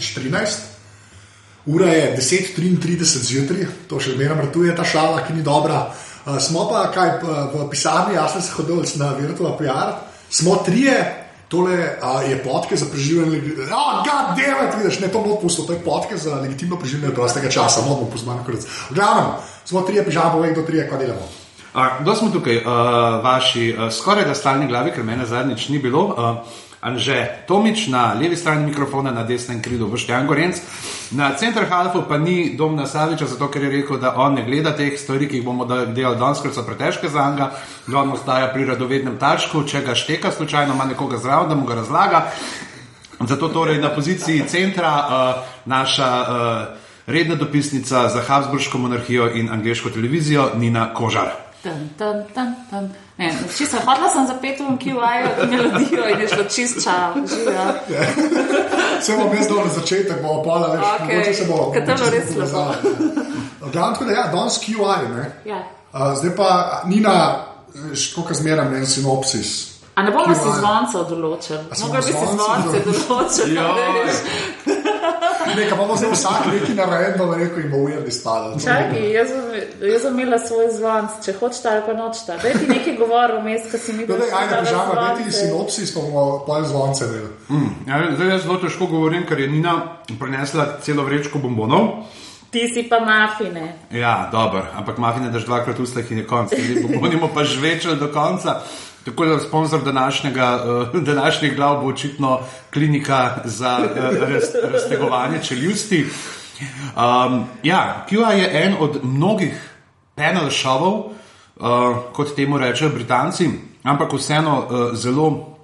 18.9.2013, ura je 10:33 zjutraj, to še zmeraj vrtuje ta šala, ki ni dobra. Uh, smo pa kaj p- v pisarni, jaz sem se hodil na Virtual PR, smo trije. Tole uh, je podke za preživljanje, oh, god damn it, vidiš, ne to bo pusto, to je podke za legitimno preživljanje prostega časa, bomo pozvani konec. V glavnem, smo trije pižamo, povej, kdo trije, kaj delamo. Kdo smo tukaj, uh, vaši uh, skoraj da stalni glavi, ker mene zadnjič ni bilo. Uh, Anže Tomič na levi strani mikrofona, na desnem krilu Boštjan Gorenc. Na center halfu pa ni Domna Saviča, zato ker je rekel, da on ne gleda teh stvari, ki jih bomo da- delali danes, ker so pretežke za njega. On ostaja pri radovednem tačku, če ga šteka slučajno, ima nekoga zraven, da mu ga razlaga. Zato torej na poziciji centra uh, naša uh, redna dopisnica za Habsburško monarhijo in angliško televizijo Nina Kožar. Tan, tan, tan, tan. Ne, čisto hodila sem za petom QI melodijo in je šlo čist čau. Živijo. Se bom jaz dol na začetek, bomo pa več, Okej, mogoče se bo. ker to je se res bo slabo. Glavno tako, da ja, danes QI, ne. Ja. Uh, zdaj pa Nina, kako zmeraj meni sinopsis. A ne bomo si QI. zvoncev določili? Mogoče bi si zvonce zvonce določili. Nekaj bomo zdaj vsak neki naredno, rekel in bo ujer izpadel. Čakaj, jaz sem imela svoj zvonc, če hočeš ali pa nočeš. Daj ti nekaj govor vmes, ko si mi No, daj, ajde, pižama, daj ti zvonce. sinopsis, pa bomo pol zvonce imeli. Ja, zdaj jaz zelo težko govorim, ker je Nina prinesla celo vrečko bombonov. Ti si pa mafine. Ja, dobro, ampak mafine daš dvakrat v ustah in je konc. Zdaj bomo pa žvečili do konca. Tako da sponsor današnjega, uh, današnjih glav bo očitno klinika za uh, raz, raztegovanje čeljusti. Um, ja, QA je en od mnogih panel šovov, uh, kot temu rečejo Britanci, ampak vseeno uh, zelo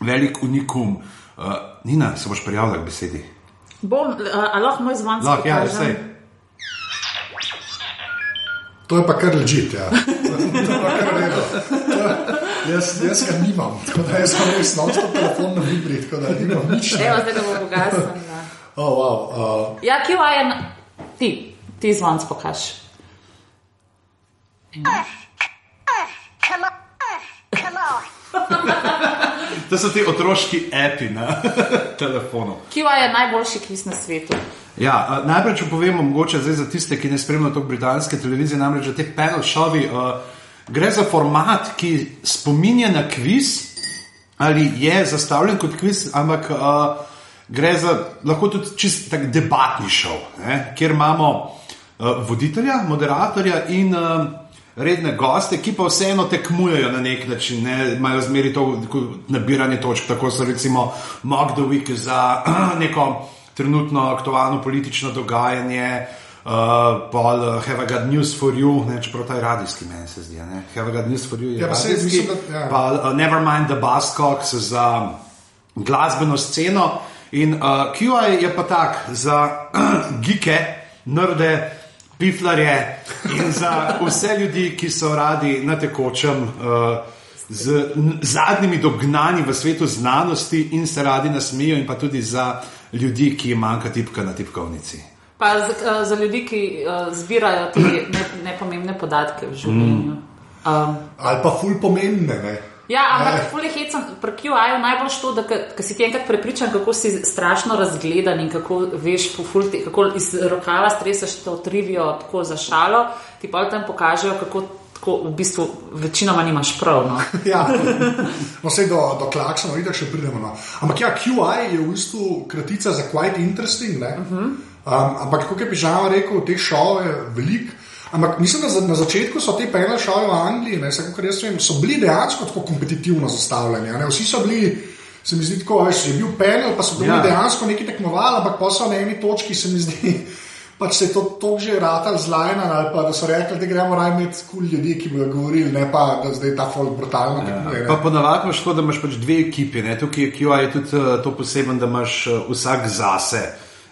velik unikum. Uh, Nina, se boš prijavila k besedi? Bom, a lahko moj zvonc Lahko, ja, pokažem? To je pa kar ležit, ja. To je pa kar redo. Jaz, jaz ga nimam, tako da jaz sem res noč po telefonu na vibri, tako da nimam nič. Evo, zdaj ga bom ugasnila. Oh, wow, uh, Ja, QI je. na- Ti, ti zvonc pokaž. Come on, come on. To so ti otroški api na telefonu. QI je najboljši kviz na svetu. Ja, najprej, če povemo, mogoče zdaj za tiste, ki ne spremljajo to britanske televizije, namreč te panel šovi, uh, gre za format, ki spominja na kviz, ali je zastavljen kot kviz, ampak uh, gre za lahko tudi čist tak debatni šov, ne, kjer imamo uh, voditelja, moderatorja in uh, redne goste, ki pa vseeno tekmujejo na nek način, ne, imajo zmeri to nabiranje točk, tako so recimo Mock the Week za neko trenutno aktualno politično dogajanje. Uh, pol uh, Have I Got News for You, ne, čeprav ta je radijski, meni se zdi. Ne? Have I Got News for You je Ja, radijski. mislim, da- ja. Pa uh, Nevermind the Buzzcocks za glasbeno sceno. In uh, QI je pa tak za gike, nerde, piflarje in za vse ljudi, ki so radi na tekočem. Uh, Z zadnjimi dognani v svetu znanosti in se radi nasmejijo, in pa tudi za ljudi, ki jim manjka tipka na tipkovnici. Pa za, za ljudi, ki uh, zbirajo te ne, nepomembne podatke v življenju. Um, ali pa ful pomembne, ne. Ja, Ne. ampak fulje hecam, pri QI-ju najbolj to, da ko si ti enkrat prepričan, kako si strašno razgledan in kako veš, te, kako iz rokava streseš to trivijo tako za šalo, ti pa tam pokažejo, kako tako v bistvu večinoma nimaš prav. No. Ja, no, vse do, do klaksona, vidite, še pridemo. No. Ampak ja, QI je v bistvu kratica za quite interesting. Uh -huh. um, ampak, kot je Pižama rekel, teh šovov je veliko. Ampak mislim, da za- na začetku so te penal šove v Angliji, ne, vsaj kakor jaz vem, so bili dejansko tako kompetitivno zastavljeni. Ne. Vsi so bili, se mi zdi, tako, veš, je bil penal, pa so bili Ja. ja. dejansko neki tekmovali, ampak pa so na eni točki, se mi zdi. Pač se je to, to že ratal zlajna, ali pa da so rekli, da gremo raje imeti kul cool ljudi, ki bodo govorili, ne pa da zdaj ta folk brutalno tekmuje. Ja. Pa ponavadi imaš tako, da imaš pač dve ekipi. Ne? Tukaj je QI je tudi uh, to poseben, da imaš uh, vsak zase.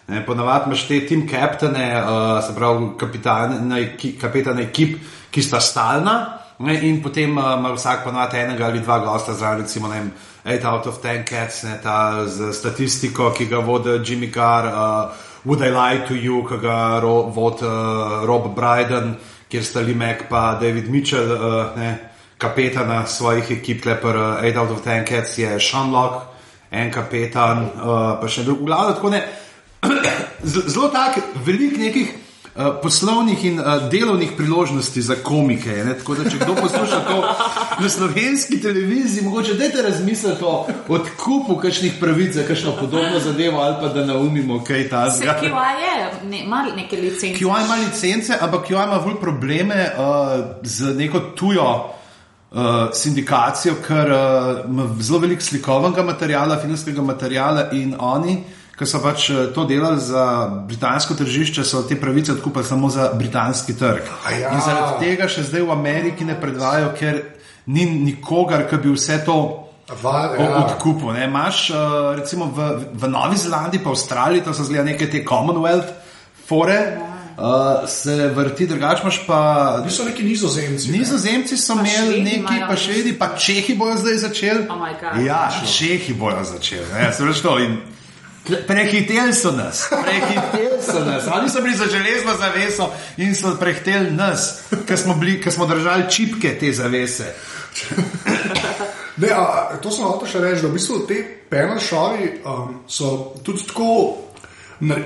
Ne? Ponavadi imaš te team captaine, uh, se pravi kapitane, kapetane ekip, ki sta stalna. Ne? In potem uh, ima vsak ponavadi enega ali dva gosta zraven, recimo, ne vem, 8 out of 10 cats, ne, ta z statistiko, ki ga vodi Jimmy Carr, uh, Would I Lie to You, ki ga ro, vodi uh, Rob Bryden, kjer sta Lee Mack pa David Mitchell. Uh, ne? kapetana svojih ekip, lepar 8 out of 10 cats je Sean Locke, en kapetan, uh, pa še drug. V glavnem, tako ne. Zelo tak, velik nekih uh, poslovnih in uh, delovnih priložnosti za komike. Ne? Tako da, če kdo posluša to na slovenski televiziji, mogoče dajte razmisliti o odkupu kakšnih pravic za kakšno podobno zadevo ali pa da naumimo kaj Se tasga. QI je, ne, ima neke licence. QI ima licence, ampak QI ima bolj probleme uh, z neko tujo. Uh, sindikacijo, ker uh, ima zelo veliko slikovnega materiala, filmskega materiala, in oni, ki so pač uh, to delali za britansko tržišče, so te pravice odkupili samo za britanski trg. ja. In zaradi tega še zdaj v Ameriki ne predvajajo, ker ni nikogar, ki bi vse to Va, o ja. odkupu. Ne? Imaš uh, recimo v, v Novi Zelandiji, pa Avstraliji, to so zgleda neke te Commonwealth fore, uh, se vrti, drugače imaš pa. Bili so neki nizozemci. ne. Nizozemci so Pa imeli neki, pa švedi, pa čehi bojo zdaj začeli. Oh ja, čehi bojo začeli. Ne, Prehiteli so nas, prehiteli so nas. Oni so bili za železno zaveso in so prehiteli nas, ker smo, bili- ker smo držali čipke te zavese. Ne, a, to sem hotel še reči, da v bistvu te panel šovi um, so tudi tako.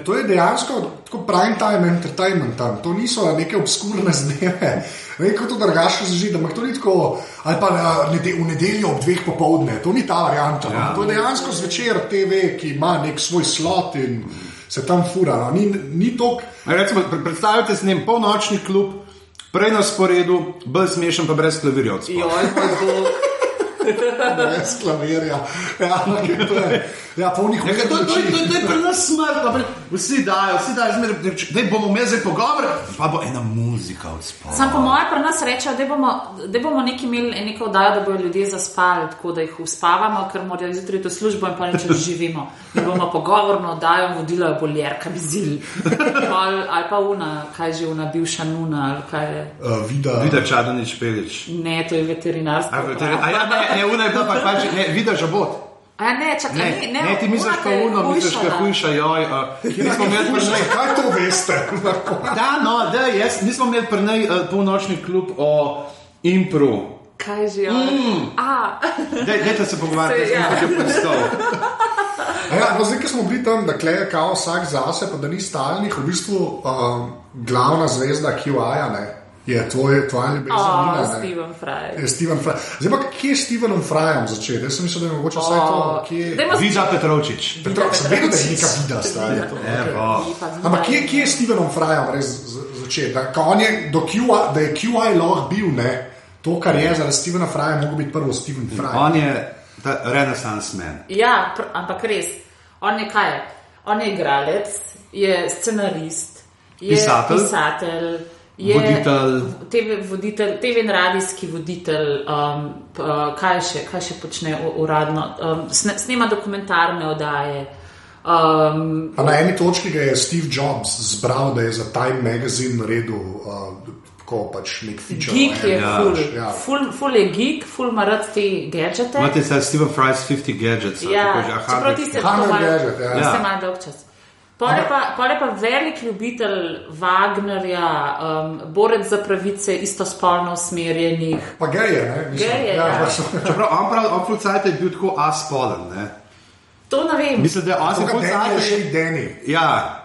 To je dejansko tako prime time entertainment tam, to niso neke obskurne zdajne. Ne vem, kako to drugače zži, da to ni tako, ali pa na, nede, v nedeljo ob dveh popovdne, to ni ta varianta. Ja. Ja. To je dejansko zvečer TV, ki ima nek svoj slot in se tam fura. No. Ni, ni tok, Recimo, predstavljajte si njen polnočni klub, prej na sporedu, bolj smešen, pa brez klavirjev. Brez klavirja. Ja, je, ja, polnih Ja, to, to, to, to, to je pri nas smrt, vsi dajo, vsi dajo, zmeraj, da bomo imeli zdaj pogovor, pa bo ena muzika od spodaj. Sam po mojem, pri nas rečejo, da bomo, da bomo neki imeli neko oddajo, da bodo ljudje zaspali, tako da jih uspavamo, ker morajo zjutraj to službo in pa neče živimo. Da bomo pogovorno oddajo vodila boljerka bizil. Pol, ali pa una, kaj že una bivša nuna, ali kaj je. uh, vida. Vida Čadanič Pelič. Ne, to je veterinarstvo. A, veter- a ja, ne, ne, una je bila pa pač, ne, Vida Žabot. A ja, ne, čakaj, Ne, ne, ne, ne, ti misliš, ki je uno, misliš, ka hujšala. hujša, joj. Uh, nismo imeli pri njej. Kaj to veste? Da, no, da, jaz, nismo imeli pri njej uh, polnočni klub o impru. Kaj že je? Mm. A, Dej, dejte se pogovarjati, Se, jaz ja. sem že predstavil. Ja, no, zdaj, ko smo bili tam, da kleje kao vsak zase, pa da ni stalnih, v bistvu um, glavna zvezda QI-ja je tvoj, tvoja ljubezen. o, Nina. Steven Fry. Je Steven Fry. Zdaj pa, kje je Stevenom Fryem začeti? Jaz sem mislil, da je mogoče vsaj to, kje dajmo Vida Petrovčič. Petro, sem vedel, da je neka vida stara. Evo. Ampak kje, kje je Stevenom Fryem res z- začeti? Da, je, do QI, da je QI lahko bil, ne, to, kar je zaradi Stevena Fryja, mogo biti prvo Steven Fry. On je renesans man. Ja, pr, ampak res. On je kaj? On je igralec, je scenarist, je Pisatelj. pisatelj je Voditelj. TV, voditelj, TV in radijski voditelj, um, p, uh, kaj, še, kaj še počne uradno. Um, sne, snema dokumentarne oddaje. Um, Pa na eni točki ga je Steve Jobs zbral, da je za Time Magazine naredil uh, tako pač nek feature. geek je Ja, ful, ja. ful, ful je geek, ful ima rad te gadžete. Imate se Steven Fry's 50 gadgets. ali kako že, Ja, čeprav tiste Hundred tako malo- gadget, ja. tiste Ja. malo dolg čas. Pol je pa, pol je pa velik ljubitelj Wagnerja, um, borec za pravice istospolno usmerjenih. Pa gej je, ne? Mislim, Gej je, ja. pač- Čeprav on pravi, on Fulcajt je bil tako aspolen. Ne? To ne vem. Mislim, da on se Danny je Fulcajt. še Danny. Ja,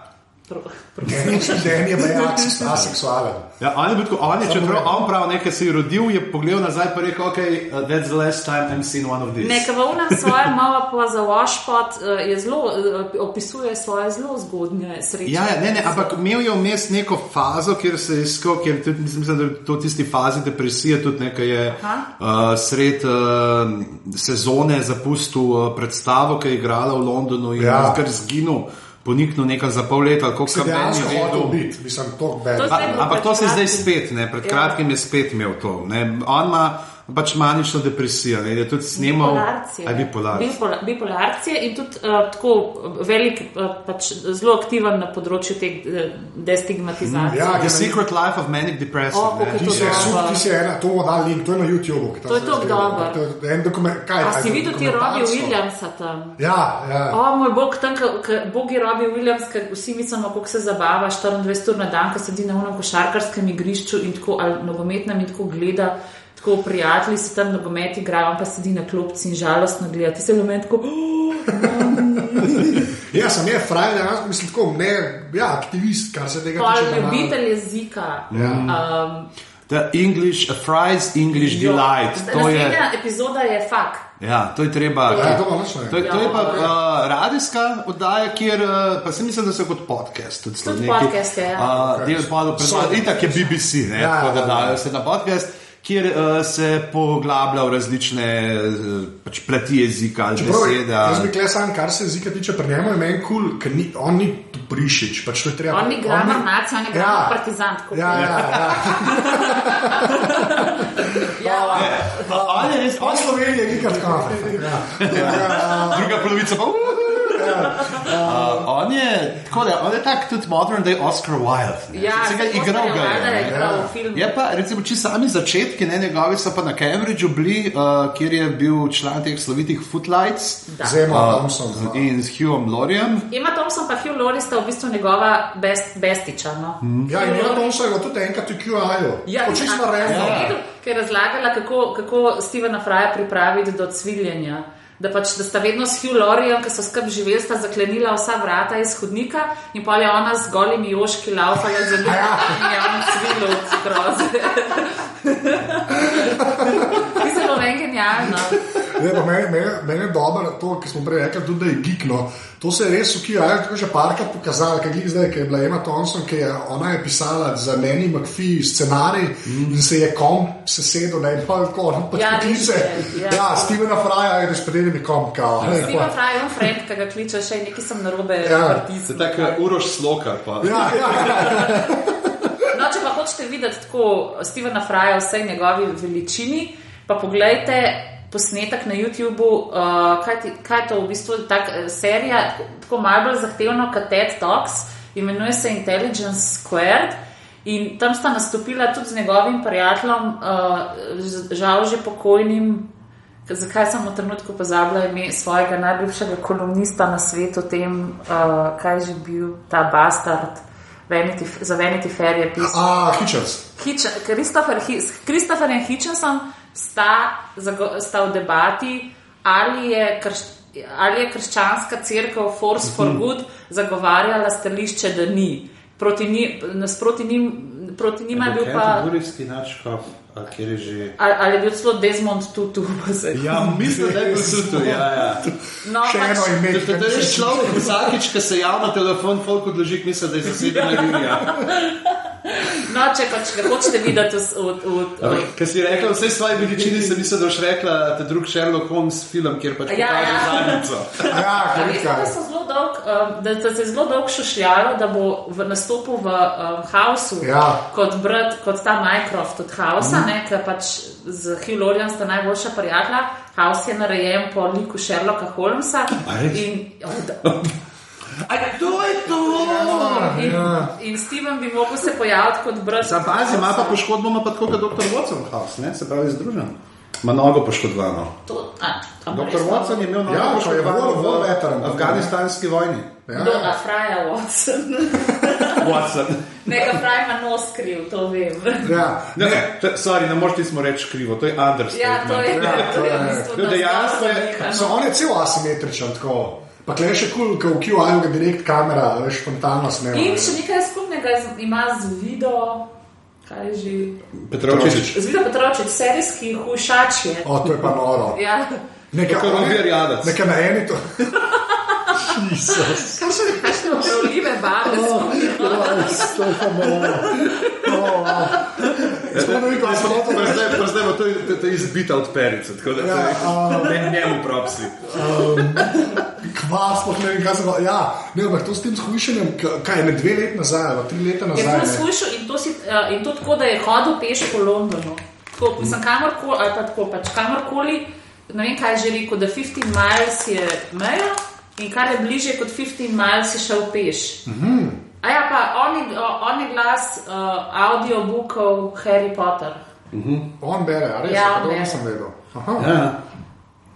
Den je bil aseksualen. Ja, on je bil tako, on je, čeprav on prav nekaj si rodil, je pogledal nazaj in rekel, ok, uh, that's the last time I'm seen one of these. Neka volna svoje malo pa za washpot eh, je zelo, eh, opisuje svoje zelo zgodnje sreče. Ja, ja, ne, ne, ampak imel je vmes neko fazo, kjer se je iskal, kjer tudi, mislim, da je to v tisti fazi depresije, tudi nekaj je uh, sred uh, sezone zapustil uh, predstavo, ki je igrala v Londonu in ja. kar zginil, poniknil nekaj za pol leta, koliko Se dejansko hotel biti, mislim, to A- Ampak to se zdaj spet, ne, pred Ja. kratkim je spet imel to. Ne. On ima pač manično depresijo, ne, je tudi snimal Bipolarcije. Aj, bipolar. Bipola- Bipolarcije in tudi uh, tako velik, uh, pač zelo aktiven na področju te uh, destigmatizacije. Ja, The Secret Life of Manic Depressive. O, koliko ne. je Ti je dobro. super, ti si ena, to dali link, to je na YouTubu. To je se tako dobro. To je en dokument, kaj A si videl ti Robbie dokumentarco? Williamsa tam? Ja, ja. O moj bog, tam, bogi Robbie Williams, ki vsi mislimo, kako se zabava 24 ur na dan, ko sedi na unem košarkarskem igrišču in tako ali nogometnem in tako gleda. Tako prijatelji se tam nogomet igrajo, pa sedi na klopci in žalostno gleda. Ti se v momentu tako, Ja, sem je fraj, dejansko mislim tako, ne, ja, aktivist, kar se tega tiče. banalno. ljubitelj jezika. Ja. Um, The English, a fries English delight. To je, Naslednja epizoda je fak. ja, to je treba. Ja, to pa. To, je- to je pa Ja. uh, radijska oddaja, kjer uh, pa se mislim, da se kot podcast. Tudi, Tudi neki, podcast je, ja. Uh, del pa So- itak je BBC, ne, Ja, tako da ja, dajo se na podcast. Kjer uh, se poglablja v različne uh, pač plati jezika ali Čeprav, besede. jaz bi ali- kle sam, kar se jezika tiče, pri njemu je meni kul, cool, ker ni, on ni prišič, pač to je treba. On ni gramar ni- nacija, on je gramar partizan, tako Ja, kot- ja, ja. Ja, On je res, On Slovenija je nikar tako. Ja. Ja. druga polovica pa. Uh, on je, da, on je tak tudi modern day Oscar Wilde. ne. Ja, Se ga igral ga je. Wilde je. Je pa, recimo, če sami začetki, ne njegovi so pa na Cambridgeu bili, uh, kjer je bil član teh slovitih Footlights Zemo, uh, Thompson. z- in s Hughom Loriem. Ima Thompson pa Hugh Laurie sta v bistvu njegova best, bestiča. No? Ja, in Nina Thompson je tudi enkrat v QI-ju. Ja, Oči smo a- a rekli. si videl, Ker je razlagala, kako, kako Stevena Fraja pripraviti do cviljenja. Da, pač, da sta vedno s Hugh Lauriem, ki so skupaj živeli, sta zaklenila vsa vrata iz hodnika in pa je ona z golimi joški laufala za ljudi in je on cvilil od groze. Ti zelo meni genialno. Ne, pa Meni meni- meni je dobro to, kar smo prej rekli, tudi da je gigno. To se je res QI-ju tako že parkrat pokazalo, kaj je zdaj, ker je bila Emma Thompson, ki je ona je pisala za Nanny McPhee scenarij mm. in se je kom sesedel, ne, pa tako, no, pač Ja, res je, ja. Ja, Stevena Fraja je sprednji mi kom, kao. ne, Steven pa- Fry je on friend, ki ga kliče še nekaj sem narobe Ja. naredil. Tako Uroš Slokar. Pa. Ja, ja, ja. No, če pa hočete videti tako Stevena Fraja v vsej njegovi veličini, pa pogledajte posnetek na YouTubu, uh, kaj, ti, kaj je to v bistvu tak, eh, serija, tako malo bolj zahtevna kot TED Talks, imenuje se Intelligence Squared. In tam sta nastopila tudi z njegovim prijateljem, uh, žal že pokojnim, zakaj sem v trenutku pozabila ime svojega najljubšega kolumnista na svetu, tem, uh, kaj je že bil ta bastard. Vanity, za Vanity Fair je pisal. A, Hitchens. Hitch- Christopher Christopherjem Hitchensom sta, sta v debati, ali je, krš, ali je krščanska crkva Force for Good zagovarjala stališče, da ni. Proti, ni, nasproti njim, proti njima je bil pa. Gurijski načkov, kjer je že. Ali, ali je bil celo Desmond Tutu? Ja, mislim, da je bil tudi. Ja, ja. No, Še eno ime. To, to, to je človek, vsakič, ki se javlja na telefon, folk odloži, misli, da je zaseden na Julija. no, če pač ga hočete videti v, v, v, v, Ker si rekla, vse svoje veličini, sem mislil, da boš rekla, da je drug Sherlock Holmes film, kjer pač Ja, pokaže ja. zadnjico. Ja, A veste, kaj da, so zelo dolg, um, da, da se je zelo dolgo šušljalo, da bo v nastopu v um, Hausu Ja. kot, brat, kot ta Mycroft od Hausa, mm. ker pač z Hugh Lauriem sta najboljša prijatelja. Haus je narejen po liku Sherlocka Holmesa. In, oh, da- Aj, to je to! in, in Steven bi mogel se pojaviti kot brat. Sam pazi, ima pa poškodbo, ima pa tako kot dr. Watson House, ne? se pravi združen. Ima nogo poškodovano. To, a, a Dr. no? Watson je imel nogo Ja, poškodovano vol veteran. v afganistanski vojni. Ja. Do, a Fraja Watson. Watson. Neka Fraj ima nos kriv, to vem. Ja, Ne, ne, to- sorry, ne moreš ti smo reči krivo, to je understatement. Ja, to je, Ja, to je v to je- To je dejansko je- navzgor So on je cel asimetričen, tako. Pa klej še kul, cool, ko v QI-ju ga direkt kamera, veš, spontano snema. In ne. še nekaj skupnega z- ima z video, je. Petrovčič. Z video Petrovčič, serijski hušač je. O, to je pa noro. Ja. Nekaj Roger Jadac. Nekaj na eni to. Jezus. Kakšne kakšne upravljive barve so. To je pa noro. O, wow. Sploh ne vem, kaj se Pa to zdaj, pa zdaj bo to, to, to izbita od perice, tako da Ja, ja, ne njemu propsi. Kvas, sploh ne vem, kaj se to. Ja, ne, ampak to s tem shujšanjem, kaj je ne dve leti nazaj, ali tri leta Je nazaj. to ne. slušal in to, si, uh, in to tako, da je hodil peš po Londonu. Tako, mislim, kamorkoli, ali pa tako, pač kamorkoli, ne vem kaj je že rekel, da 15 miles je meja in kar je bliže kot 15 miles je šel peš. Mm -hmm. A ja, pa on je, on je glas uh, audiobookov Harry Potter. On bere, a res, Ja, on to nisem vedel. Aha. Ja.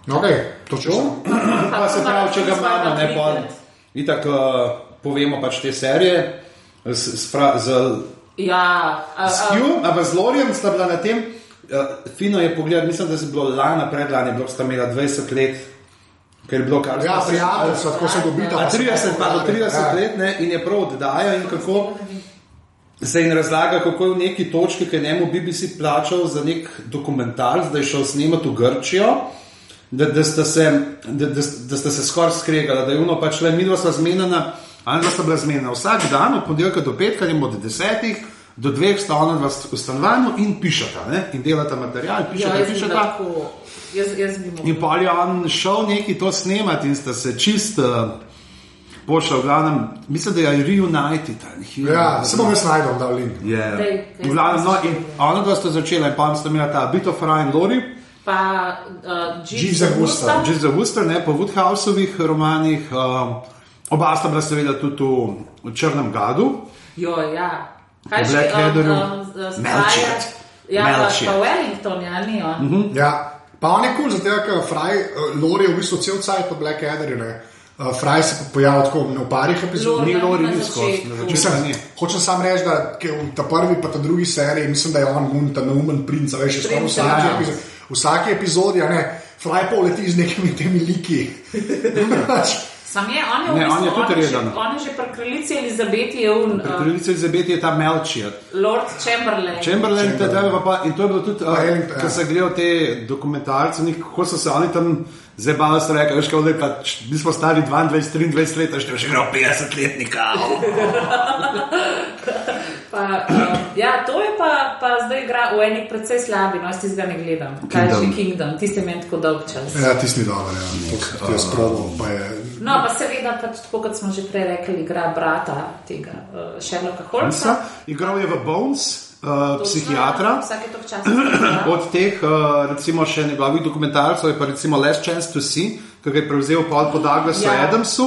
No, okay, to če šlo. Pa se pravi, če ga imamo, ne pa. Itak uh, povemo pač te serije. Z, z, fra- z, Ja, a, z a, Hugh, a pa z Lorijem sta bila na tem. Uh, fino je pogled, mislim, da je bilo lana, predlani, bilo sta imela 20 let, ker je bilo kar Ja, se- prijatelj, sva tako se dobita. A pa se 30, pa do 30 Ja. let ne, in je prav oddaja in kako se jim razlaga, kako je v neki točki, ki je njemu BBC plačal za nek dokumentarc, da je šel snemati v Grčijo, da, da, sta, se, da, da, da sta se skoraj skregala, da je uno pač le midva sva zmenjena, ali pa sta bila zmenjena vsak dan, od ponedeljka do petka, ne od desetih. Do dveh sta ona dva v stanovanju in pišata, ne? in delata material, ja, pišata, jaz bi pišata. lahko, jaz, jaz. In pa je on šel neki to snemati in sta se čist uh, pošla, v glavnem, mislim, da je reunited. Ja, se bom jaz najdel, da link. Je. Dej, V glavnem, no, in ona dva sta začela in pa sta imela ta Bit of Ryan Lori, Pa uh, Jeeves Wooster. Jizz the Wooster, ne, po Woodhouseovih romanih. Uh, oba sta bila seveda tudi v, v Črnem Gadu. Jo, ja. Kaj še, Blackadderu. um, um, z- Melchior. Ja, pa, Melchior. pa Wellington, ja, ni on. Ja, pa on je kul, cool, zato ker Fraj, uh, Lori je v bistvu cel cajt po Blackadderju. ne. Uh, Fraj se pa pojavlja tako ne v parih epizodah. Lori Ni Lori na ni skozi. začetku. na začetku Mislim, ni. hočem samo reči, da ke v ta prvi pa ta drugi seriji, mislim, da je on gun, ta neumen princ, veš, je skoraj v Princ, vsaki, ja. epizodi, v vsaki epizodi, a ne, Fraj pa leti z nekimi temi liki. Sam je, on je, v Ne, bistvu, on je tudi je že, reden. on je že pri kraljici Elizabeti, je un, Pri uh, kraljici Elizabeti je ta Melchior. Lord Chamberlain. Chamberlain, tebe pa, pa in to je bilo tudi, Pa uh, Ellington, ko ja. se gledajo te dokumentarce, kako so se oni tam zabavali, so rekli, veš, kako lepa, mi smo stari 22, 23 let, še gremo 50 letnika. Pa, um, ja, to je pa, pa zdaj igra v eni precej slabi, no, jaz tistega ne gledam. Kaj je že Kingdom. Tisti je meni tako dolg čas. ja, tisti ni dober, ja. To ti je sprobo, pa je. No, pa seveda, pač, tako kot smo že prej rekli, igra brata tega uh, Sherlocka Holmesa. Holmesa, igral je v Bones, uh, Točno, psihiatra. Vsake toliko časa. Od teh, uh, recimo, še njegovih dokumentarcev je pa recimo Last Chance to See, ki ga je prevzel Paul po Douglasu Ja. ja. Adamsu,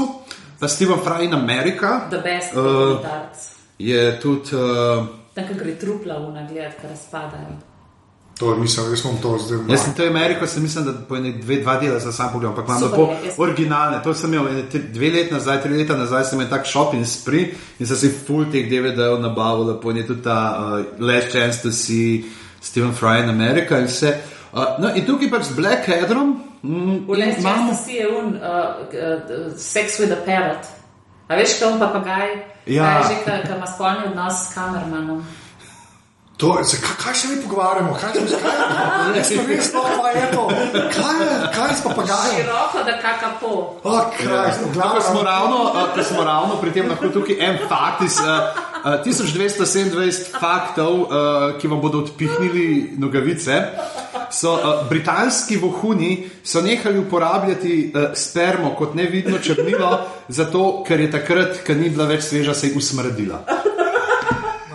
pa Steven Fry in America. The best Uh, dokumentarc. Je tudi. Uh, Tam, ko gre trupla v nagled, ker razpadajo. To je, mislim, jaz bom to zdaj Jaz sem to Ameriko, sem mislim, da po ene dve, dva dela sem sam pogledal, ampak imam lepo jaz- originalne. To sem imel ene dve leta nazaj, tri leta nazaj, sem imel tak shopping spree in sem si full teh DVD-jev nabavil, lepo in je tudi ta uh, Last Chance to See, Stephen Fry in America in vse. Uh, no, in tukaj pač z Blackadrom. Mm, V Last Chance si je un uh, uh, Sex with a Parrot. A veš, kaj on papagaj? Ja. Kaj je že, ki ima spolni odnos s kamermanom. To, se, kaj, kaj se mi pogovarjamo? Kaj se mi zgodi? Jaz ne vem, sploh kaj je to. Kaj je, kaj je s papagajem? Široko, da kaka po. O, kraj, Ko smo, ravno, uh, ko smo ravno pri tem, lahko tukaj en fakt iz uh, uh, 1227 faktov, uh, ki vam bodo odpihnili nogavice. So, uh, britanski vohuni so nehali uporabljati uh, spermo kot nevidno črnilo, zato ker je takrat, ker ni bila več sveža, se je usmrdila.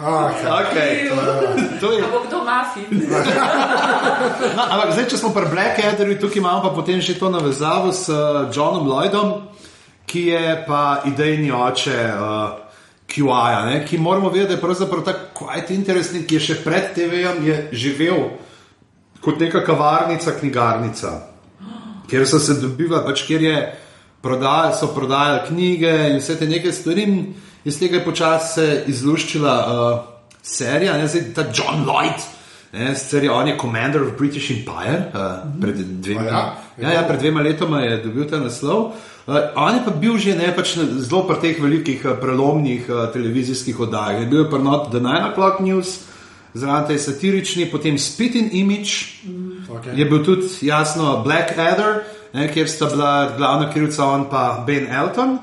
Okay. To je A bo kdo mafij? No, ampak zdaj, če smo pri Blackadderju, tukaj imamo pa potem že to navezavo s uh, Johnom Lloydom, ki je pa idejni oče uh, QI-ja, ne, ki moramo vedeti, da je pravzaprav tako quite interesting, ki je še pred TV-jem je živel kot neka kavarnica, knjigarnica, kjer so se dobivali, pač kjer je prodajali, so prodajali knjige in vse te neke stvari. in Iz tega je počasi se izluščila uh, serija, ne zdaj ta John Lloyd, Ne, sicer je on je commander of British Empire, uh, pred dvema, A ja? ja, ja, pred dvema letoma je dobil ta naslov. Uh, on je pa bil že ne, pač zelo pri teh velikih uh, prelomnih uh, televizijskih oddajah. Je bil je pri Not the Nine O'Clock News, zraven te satirični, potem Spit in Image, Okay. je bil tudi jasno Blackadder, ne, kjer sta bila glavna krivca on pa Ben Elton.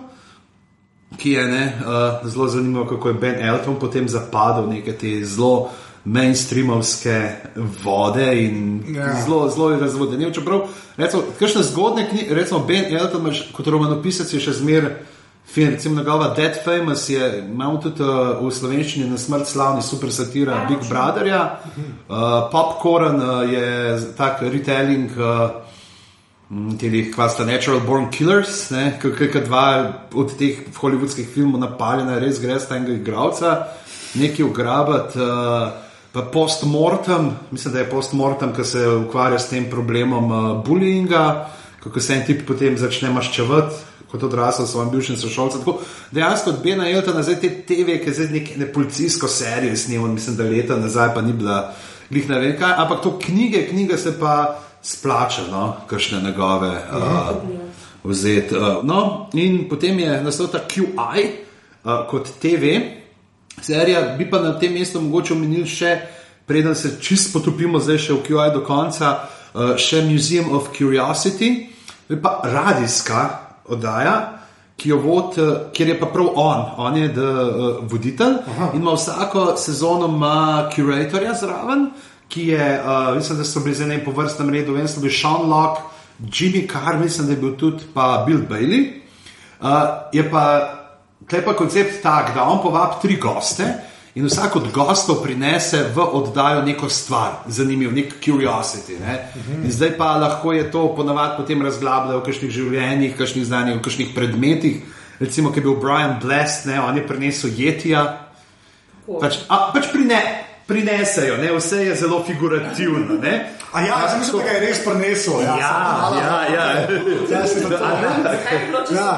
Ki je ne, uh, zelo zanimivo, kako je Ben Elton potem zapadel v neke te zelo mainstreamovske vode in Ja. yeah. zelo, zelo je razvodenil. Čeprav, recimo, kakšne zgodne knjige, recimo Ben Elton kot romanopisec je še zmeraj. Film, recimo njegova Dead Famous je, imamo tudi uh, v slovenščini na smrt slavni super satira Big Brotherja, uh, Popcorn uh, je tak retelling uh, teh, kva sta Natural Born Killers, ki dva od teh hollywoodskih filmov napaljena, res gre za enega igralca, nekaj ugrabiti. Uh, Pa postmortem, mislim, da je postmortem, ki se ukvarja s tem problemom uh, bullyinga, kako se en tip potem začne maščevati, kot odrasel s svojim bivšim sošolcem. Tako dejansko od Bena Eltona, zdaj te TV, ki je zdaj nek, ne policijsko serijo snimal, mislim, da leta nazaj pa ni bila glih ne vem kaj, ampak to knjige, knjige se pa splača, no, kakšne njegove uh, vzeti. Uh, no, in potem je nastal ta QI uh, kot TV. Serija bi pa na tem mestu mogoče omenil še, preden se čist potopimo, zdaj še v QI do konca, uh, še Museum of Curiosity, pa radijska oddaja, ki jo vod, uh, kjer je pa prav on, on je the, uh, voditelj Aha. in ima vsako sezono ima curatorja zraven, ki je, uh, mislim, da so bili zdaj ne po vrstnem redu, en so bili Sean Locke, Jimmy Carr, mislim, da je bil tudi pa Bill Bailey. Uh, je pa pa koncept tak, da on povabi tri goste in vsak od gostov prinese v oddajo neko stvar, zanimivo, nek curiosity. Ne? In zdaj pa lahko je to ponavadi potem razglabljajo v kakšnih življenjih, kakšnih znanjih, v kakšnih predmetih. Recimo, ki je bil Brian Blast, ne? on je prinesel jetija. Pač, a, pač prine, prinesejo, ne? vse je zelo figurativno. Ne? A ja, jaz mislim, da je res prenesel. Ja, Ja, ja, ja. ja, se to, Zakaj čisto ja.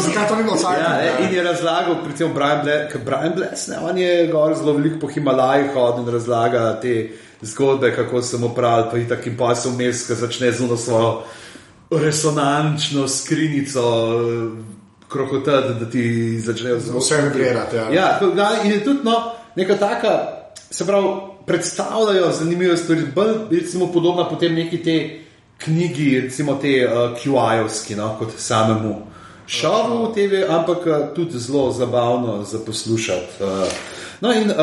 Zakaj to ni bilo vsak? Ja, ne, in je razlagal, predvsem Brian Bless, Brian Bless ne, on je gor zelo veliko po Himalajih hodil in razlaga te zgodbe, kako so mu pravili, pa in tako in pa se vmes, ko začne z uno svojo resonančno skrinico krokotati, da ti začnejo zelo Vse vibrirati, ja. Ja, to- ja, in je tudi no, neka taka, se pravi, predstavljajo zanimive stvari, bolj recimo podobna potem neki te knjigi, recimo te uh, QI-ovski, no, kot samemu šovu TV, ampak uh, tudi zelo zabavno za poslušati. Uh, no in uh,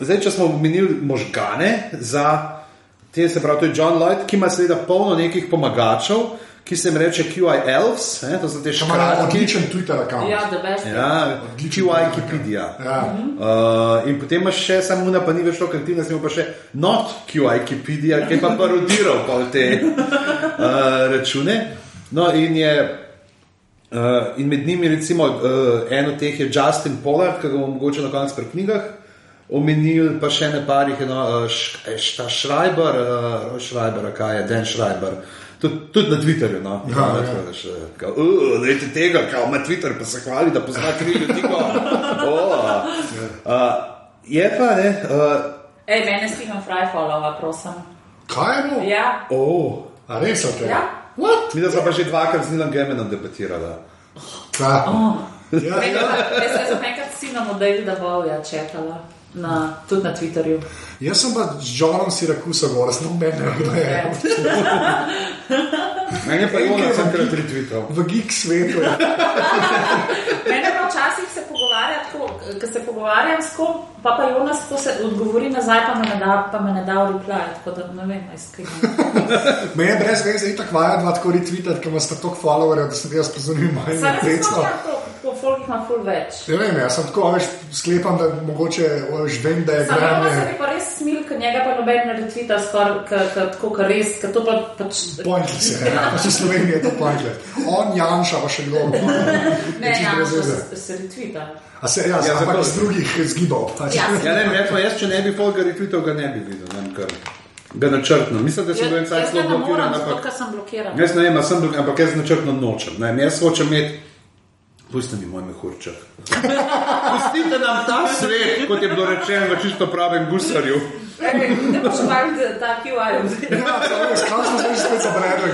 zdaj, če smo omenili možgane za te, se pravi, to je John Lloyd, ki ima seveda polno nekih pomagačev, ki se jim reče QI Elves, ne, to so te škratki. odličen Twitter račun. Ja, the best. Ja, QI Wikipedia. Ja. Uh, in potem imaš še samo una, pa ni več tako aktivna, smo pa še not QI Wikipedia, ki je pa parodiral pol te uh, račune. No, in, je, uh, in med njimi, recimo, uh, en od teh je Justin Pollard, ki ga bomo mogoče na koncu pri knjigah omenili, pa še ne parih, eno, uh, š, eh, šta Schreiber, uh, Schreiber, kaj je, Dan Schreiber. Tudi, tudi na Twitterju, no. Ja, ja, ja. Veš, eh, kao, "Uh, Dajte tega, kao ima Twitter, pa se hvali, da pozna tri ljudi. kao, "O." Uh, je pa, ne, uh, Ej, mene Stephen Fry followa, prosim. Kaj je bilo? Ja, oh. A res je to? ja. What? Mi da smo pa že dvakrat z Nilom Gemenom debatirali. Ja. Oh. Ja, ja. da- Jaz sem enkrat sinom od Davida Bowja četala, na, tudi na Twitterju. Jaz sem pa z Johnom Sirakusa govoril, sem noben ne vem, kdo je. Ja. Meni je pa Ej, Jonas kaj je enkrat v- geek svetu. Mene pa včasih se pogovarja tako, ko se pogovarjam s kom, pa pa Jonas tako se odgovori nazaj, pa me ne da, pa me ne da v reply, tako da ne vem, skrivam. Me je brez veze, itak vaja dva tako retweetat, ker imaš toliko followerjev, da sem jaz pozoril manj Sam kot se 500. spomnim, po folkih ima ful več. Ne vem, jaz sem tako, veš, sklepam, da mogoče, veš, vem, da je Samo Jonas se mi pa res smil, ker njega pa noben ne retvita skoraj, k- k- tako, ker res, ker to pa pač... pointless, je, ja. pač v Sloveniji je to pointless. On, Janša, pa še kdo. Ne, ja, to veze. se, se retvita. A se, ja, Ja, ampak iz drugih zgibov. Pač. Ja. Ja, ne, vem, recimo, jaz, če ne bi Folga retweetal, ga ne bi videl. Ne, kar, ga načrtno. Mislim, da sem bil en Jaz cajt jaz zelo ga ne blokiran, morem, zato ampak ker sem blokiran. jaz ne vem, a sem blok, ampak jaz načrtno nočem. Ne, vem, jaz hočem imeti. Pustite mi moj mehurček. Pustite nam ta svet, kot je bilo rečeno v čisto pravem gusarju. Ne boš malo ta QI. Ja, skladno smo se že spet zabredli.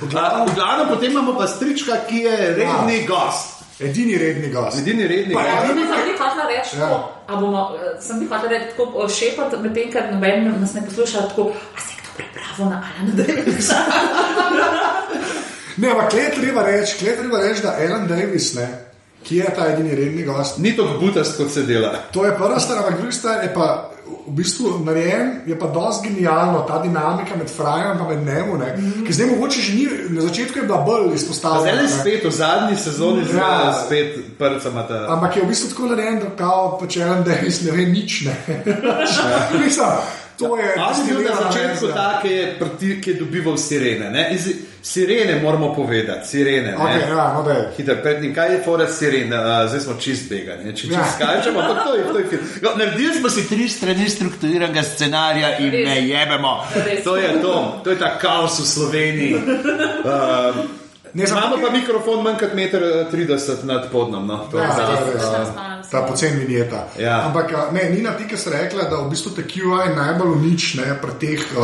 V glavnem, potem imamo pa strička, ki je redni gost. Edini redni gost. Edini redni Pa gost. edini- Sem bi hotela reči, Ja. bomo, eh, sem bi hotela reči tako šepati, medtem ker noben nas ne posluša, tako, a se kdo pripravil na Alana Davisa? Ne, ampak kle je treba reči, kle je treba reči, da Alan Davis, ne, ki je ta edini redni gost, Ni to butast, kot se dela. To je prva stvar, ampak druga stvar je pa v bistvu narejen, je pa dosti genialno ta dinamika med Frajem in med Nemo, ne, ki zdaj mogoče že ni, na začetku je bila bolj Zdaj izpostavljena. le ne. spet v zadnji sezoni, Ja. ja. spet prcama ta. Ampak je v bistvu tako narejen, da kao pač Alan Davis ne ve nič. Ne. Mislim, to je Ja. Jaz sem bil na začetku ta, ki je, ki je dobival sirene. Ne? Iz, sirene moramo povedati, sirene. Okay, ja, no. Hiter, prednji, kaj je fora sirene, uh, zdaj smo čist begani, če Ja. skačemo, ampak to je, to je. No, naredili smo si tri strani strukturiranega scenarija in ne jebemo. To je to, to je ta kaos v Sloveniji. Uh, Ne, samo Imamo pa mikrofon manj kot 1,30 m nad podnom. No. To je Ja, za- res, res, res. res. Ta pocen vinjeta. Ja. Ampak a, ne, Nina, ti, ki si rekla, da v bistvu te QI najbolj unične pri teh, uh,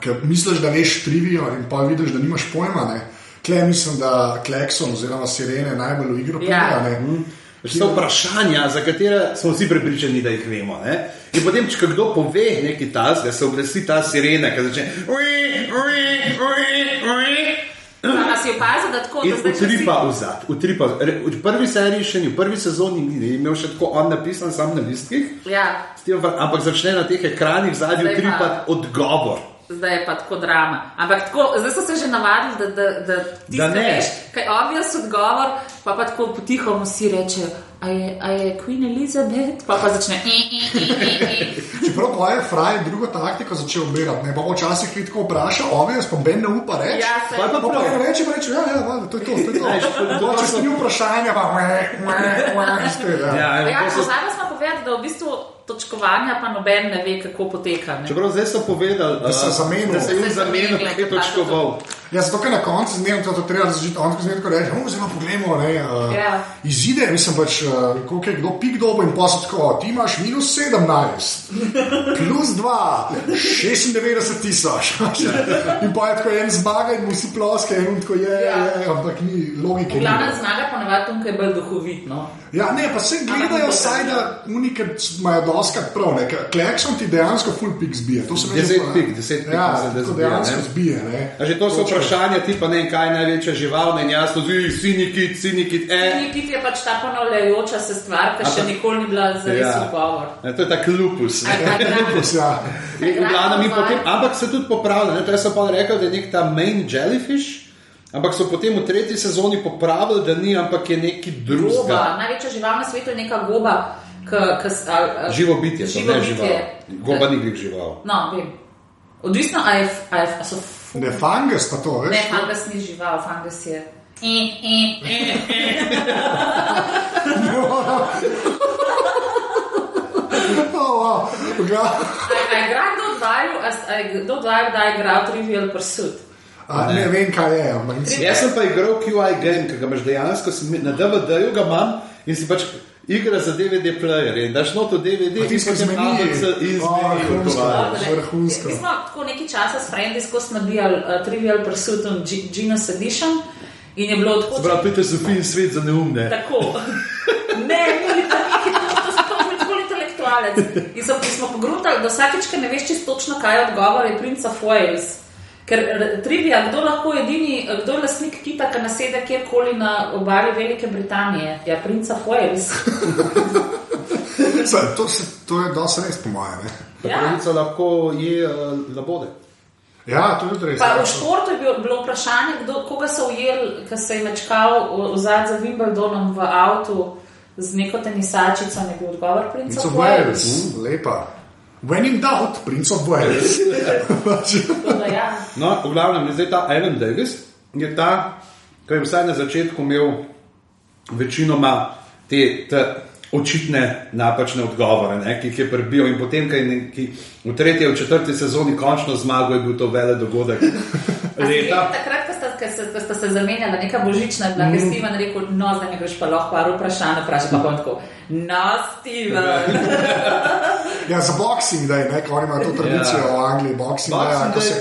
ki misliš, da veš trivijo in pa vidiš, da nimaš pojma. Ne. Klej mislim, da Klekson oziroma Sirene najbolj v igro Ja. pridejo. Pač So vprašanja, za katere smo vsi prepričani, da jih vemo. Ne? In potem, če kdo pove nekaj tasga, se oglasi ta sirena, ki začne. "Ui, ui, ui, ui." A si opazil, da tako, In da zdaj, če si- utripa v. Utripa. Prvi seriji še ni, v prvi sezoni ni ni imel še tako on napisan sam na listkih, Ja, Steven ampak začne na teh ekranih zadnji utripati odgovor. zdaj je pa tako drama. Ampak tako, zdaj so se že navadili, da, da, da ti Da ne. veš, kaj je obvious odgovor, pa pa tako potihoma vsi reče, a je, a je Queen Elizabeth, pa pa začne. "I, i, i, i, i." Čeprav pa je Fraj drugo taktiko začel obirati, ne pa včasih ti tako vpraša, ovej, pa Ben ne upa reči. Ja, se- Pa je pa Pa pa prav. jim reče, pa reče, ja, ja, valjda, to je to, to je to. To- to Pa če so- si ni vprašanja, pa spet. Ja. Ja, Ja, to so- Pozabili smo povedati, da v bistvu točkovanja pa noben ne ve, kako poteka. Ne? Čeprav zdaj so povedali, Da se a, zamenil. da se je Da zamenil, zamenil, ki je tako točkoval. Ja, zato ker na koncu zmerno to, to treba začeti, on tako zmerno reče, oh, pa poglejmo, ne, uh, Ja. izide, mislim pač, uh, koliko je kdo pik dobo in posod tako, ti imaš minus 17, plus 2, 96 tisoč. in pa je tako en zmaga in mu vsi ploske, in tako je, Ja. je, je, ampak ni logike. Glavna zmaga pa navadi tam, kaj je bolj duhovitno. Ja, ne, pa se gledajo vsaj, da unike imajo doskrat prav, ne, Klekson ti dejansko full pik zbije. To se mi Deset zdi, pik, deset pik Ja, dejansko ne. zbije, ne. A že to so Točno. vprašanja, tipa ne kaj je največja žival, ne jasno, zdi, sinikit, sinikit, eh. Nikit je pač ta ponavljajoča se stvar, ki še nikoli ni bila zares Ja. odgovor. Ne, to je tak lupus. Lupus, ja. In glavnem potem, ampak se tudi popravlja. ne, To so pa rekli, da je nek ta main jellyfish, ampak so potem v tretji sezoni popravili, da ni, ampak je neki Goba, drugega. največja žival na svetu je neka goba. K, k, a, a, Živo bitje, živo ne bitje. žival. Goba ni glih žival. No, vem. Odvisno, a, je, a, je, a so fu- Ne, fungus pa to, veš. Ne, fungus ni žival, fungus je. I, i, i. Oh, wow. Ga- A, a je kdo od vaju, igral Trivial Pursuit? A, ne vem, kaj je. ampak Jaz sem pa igral QI game, ki ga imaš dejansko na DVD-ju ga imam in si pač igra za DVD player. In daš noto DVD A in tisto potem zmeni. ABC in O, vrhunsko. zmeni. Ja, vrhunsko. Mi smo tako nekaj časa s Frendi skozi nabijali uh, Trivial Pursuit in Genius Edition in je bilo tako. Prav, Peter Sofin svet za neumne. Tako. Ne, ni to so to tako intelektualec. In so, in smo pogruntali, da vsakeč, ker ne veš čisto točno, kaj je odgovor, je Prince of Wales. Ker trivija, kdo lahko edini, kdo je lastnik kita, ki nasede kjerkoli na obali Velike Britanije, je Prince of Wales. Saj, To, to je dosti res, po mojem. ne. Ja. Pravica lahko je uh, labode. Ja, to je tudi res. Pa ja. v športu je bilo, vprašanje, kdo, koga so ujeli, ker se je mečkal vzad za Wimbledonom v avtu z neko tenisačico, ne bil odgovor of of Wales. Wales, lepa. When in doubt, Prince of Wales. No, v glavnem je zdaj ta Alan Davis, je ta, ki je vsaj na začetku imel večinoma te, te očitne napačne odgovore, ne, ki jih je prebil in potem, ki, je- ki v tretji ali četrti sezoni končno zmagal, je bil to vele dogodek leta. Takrat, ko ker se- ker sta se zamenjala, neka božična je bila, ker Mm. Steven rekel, no, zdaj mi greš pa lahko par vprašanj, vprašaj pa bom tako. No, Steven. Ja, za boxing, da je nek, oni imajo to tradicijo Ja. v Angliji, boxing, da Boxing ko se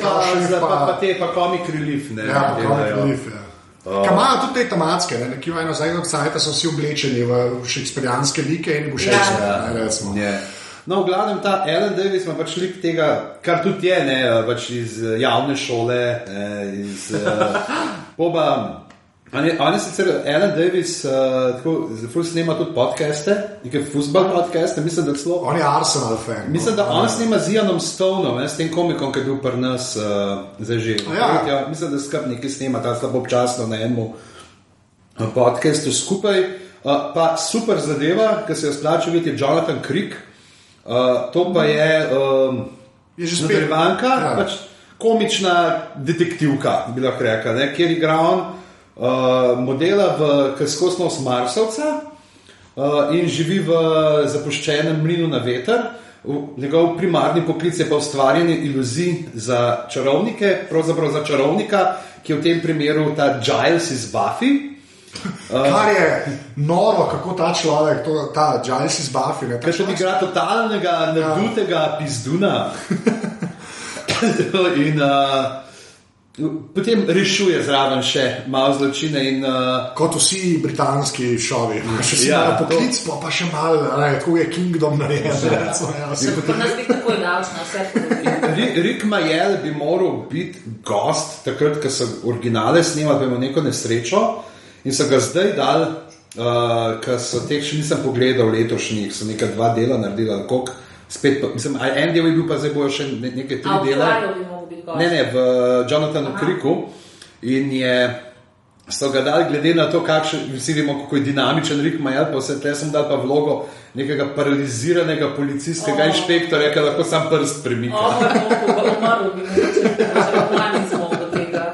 za- pa, pa pa, te pa comic relief. Ne, ja, pa comic relief. Ja. Kaj imajo tudi te tematske, ne? nekje eno zadnjo cajt so vsi oblečeni v šekspirijanske like in v šekspirje, Ja. ne recimo. Je. No, v glavnem ta Alan Davis ima pač lik tega, kar tudi je, ne, pač iz eh, javne šole, eh, iz Boba. On je, on je sicer Alan Davis, uh, tako zelo snema tudi podcaste, neke futbol podcaste, mislim, da celo. On je Arsenal fan. no. Mislim, da on snima z Ianom Stoneom, ne, s tem komikom, ki je bil pri nas uh, zdaj že. Ja. Ja, mislim, da skrb nekaj snima, ta slabo občasno na enem podkastu skupaj. Uh, pa super zadeva, ki se jo splača videti, je Jonathan Crick. Uh, to pa je, um, Je že spet- nadaljevanka, Ja. pač komična detektivka, bi lahko rekla, ne, kjer igra on uh, modela, v- ki skozi nos Marsovca uh, in živi v zapuščenem mlinu na veter. Njegov primarni poklic je pa ustvarjanje iluzij za čarovnike, pravzaprav za čarovnika, ki je v tem primeru ta Giles iz Buffy. Kar je noro, kako ta človek, to, ta Giles iz Buffy, ne, ta Ker še igra totalnega, nadutega pizduna. in uh, potem rešuje zraven še malo zločine. In, uh, Kot vsi britanski šovi, še si Ja, ja, poklic, pa, pa še malo, ne, tako je Kingdom narejen. ja, vsi- Pri nas bi tako davčno, vse. Ri- Rick Majel bi moral biti gost takrat, ko so originale snemali, pa ima neko nesrečo in so ga zdaj dal, uh, ker so teh še nisem pogledal letošnjih, so neka dva dela naredili, koliko, spet, pa, mislim, en del je bil, pa zdaj bojo še ne, neke tri A v dele. Kraju bi mogel biti gost. Ne, ne, v Jonathanu Kriku in je. So ga dali, glede na to, kakšen, vsi vemo, kako je dinamičen Rik Majel, pa vse te sem dal pa vlogo nekega paraliziranega policijskega oh. inšpektorja, ki lahko sam prst premika. O, moj bog, umrl bi mogoče, že lani smo do tega.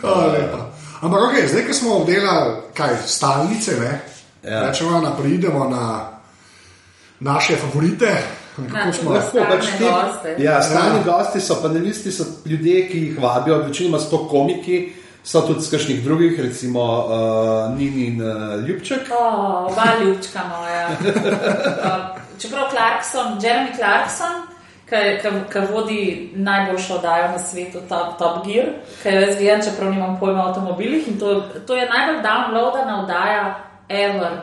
Hvala lepa. Ampak, okay, zdaj, ko smo obdelali kaj, stalnice, ne, ja. Ja. rečemo, da preidemo na naše favorite. Na, Kako smo? Lahko pač ti, goste. ja, stalni ja. gosti so panelisti, so ljudje, ki jih vabijo, večinoma so to komiki, so tudi z kakšnih drugih, recimo uh, Nini in uh, Ljubček. O, oba ljubčka moja. Čeprav Clarkson, Jeremy Clarkson, ki vodi najboljšo oddajo na svetu, Top, Top Gear, ki jo jaz gledam, čeprav nimam pojma o avtomobilih. In to, to je najbolj downloadana oddaja ever.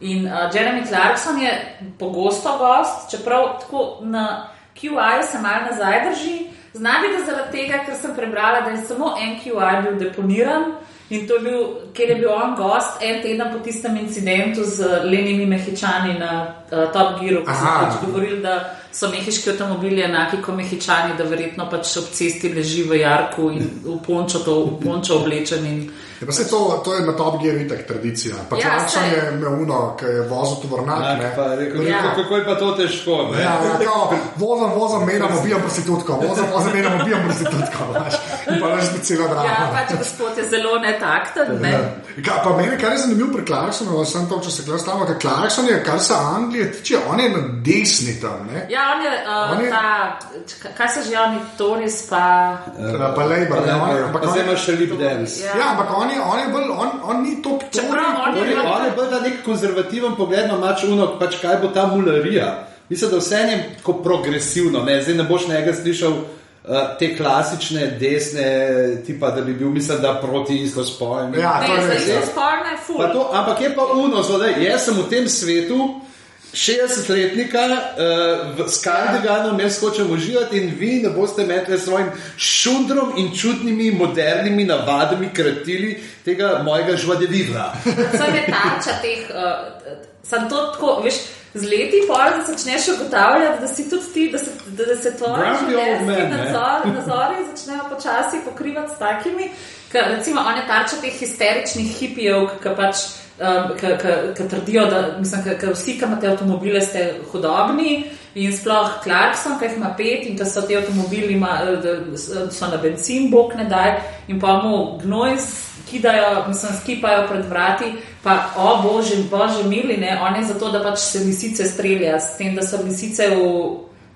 In uh, Jeremy Clarkson je pogosto gost, čeprav tako na QI se malo nazaj drži. Znam biti zaradi tega, ker sem prebrala, da je samo en QI bil deponiran in to je bil, ker je bil on gost en teden po tistem incidentu z lenimi mehičani na uh, Top Gearu, ko so pač govorili, da so mehiški avtomobili enaki kot mehičani, da verjetno pač ob cesti leži v jarku in v pončo, to, v pončo oblečen. In, Ja, pa se to, to je na Top Gear itak tradicija. Pa Ja, saj. je imel uno, ki je vozil tovornjak. ne. Ja. rekel, kako je pa to težko. Ne? Ja, ja, kao, vozim, vozim, menjam, ubijam prostitutko, vozim, vozim, menjam, ubijam prostitutko. veš. In pa veš, cela drama. ja, pač gospod je zelo netakten. Ne? Ja. Kaj, pa meni, kar je zanimivo pri Clarksonu, sem to, če se kar stavimo, ker Clarkson je, kar se Anglije tiče, on je na desni tam, ne? Ja, on je, uh, On je- ta, kaj se že oni, Toris, pa. Ja, pa Labour, ne, on, ampak Pa on, zdaj je- imaš še lip dance. Ja. ja, ampak on je, on je bolj, on, on ni to Čeprav on je- On je, on je bolj ta nek konzervativen pogled na mač uno, pač kaj bo ta mularija. Mislim, da vse je tako progresivno, ne? zdaj ne boš njega slišal uh, te klasične desne, tipa, da bi bil, mislim, da proti istospolnim. Ja, to je res. ja. je ful. Pa to, ampak je pa uno, zdaj, jaz sem v tem svetu. 60-letnika uh, s Kardiganom, jaz hočem uživati in vi ne boste metli svojim šundrom in čudnimi modernimi navadami kratili tega mojega žvadevivra. Predvsem je tarča teh. Uh, sem to tako, veš. Z leti pol začneš ugotavljati, da si tudi ti, da se, da, da se tvoji življenjski nadzor, nazori začnejo počasi pokrivati s takimi. Ker, recimo, on je tarča teh histeričnih hipijev, ki pač. Um, ki trdijo, da mislim, ka, ka vsi, ki imate avtomobile, ste hudobni in sploh Clarkson, ki jih ima pet in da so ti avtomobili ima, eh, da so na benzin, bog ne daj, in pa mu gnoj kidajo, mislim, skipajo pred vrati, pa o bože, bože mili, ne, on je zato, da pač se lisice strelja, s tem, da so lisice v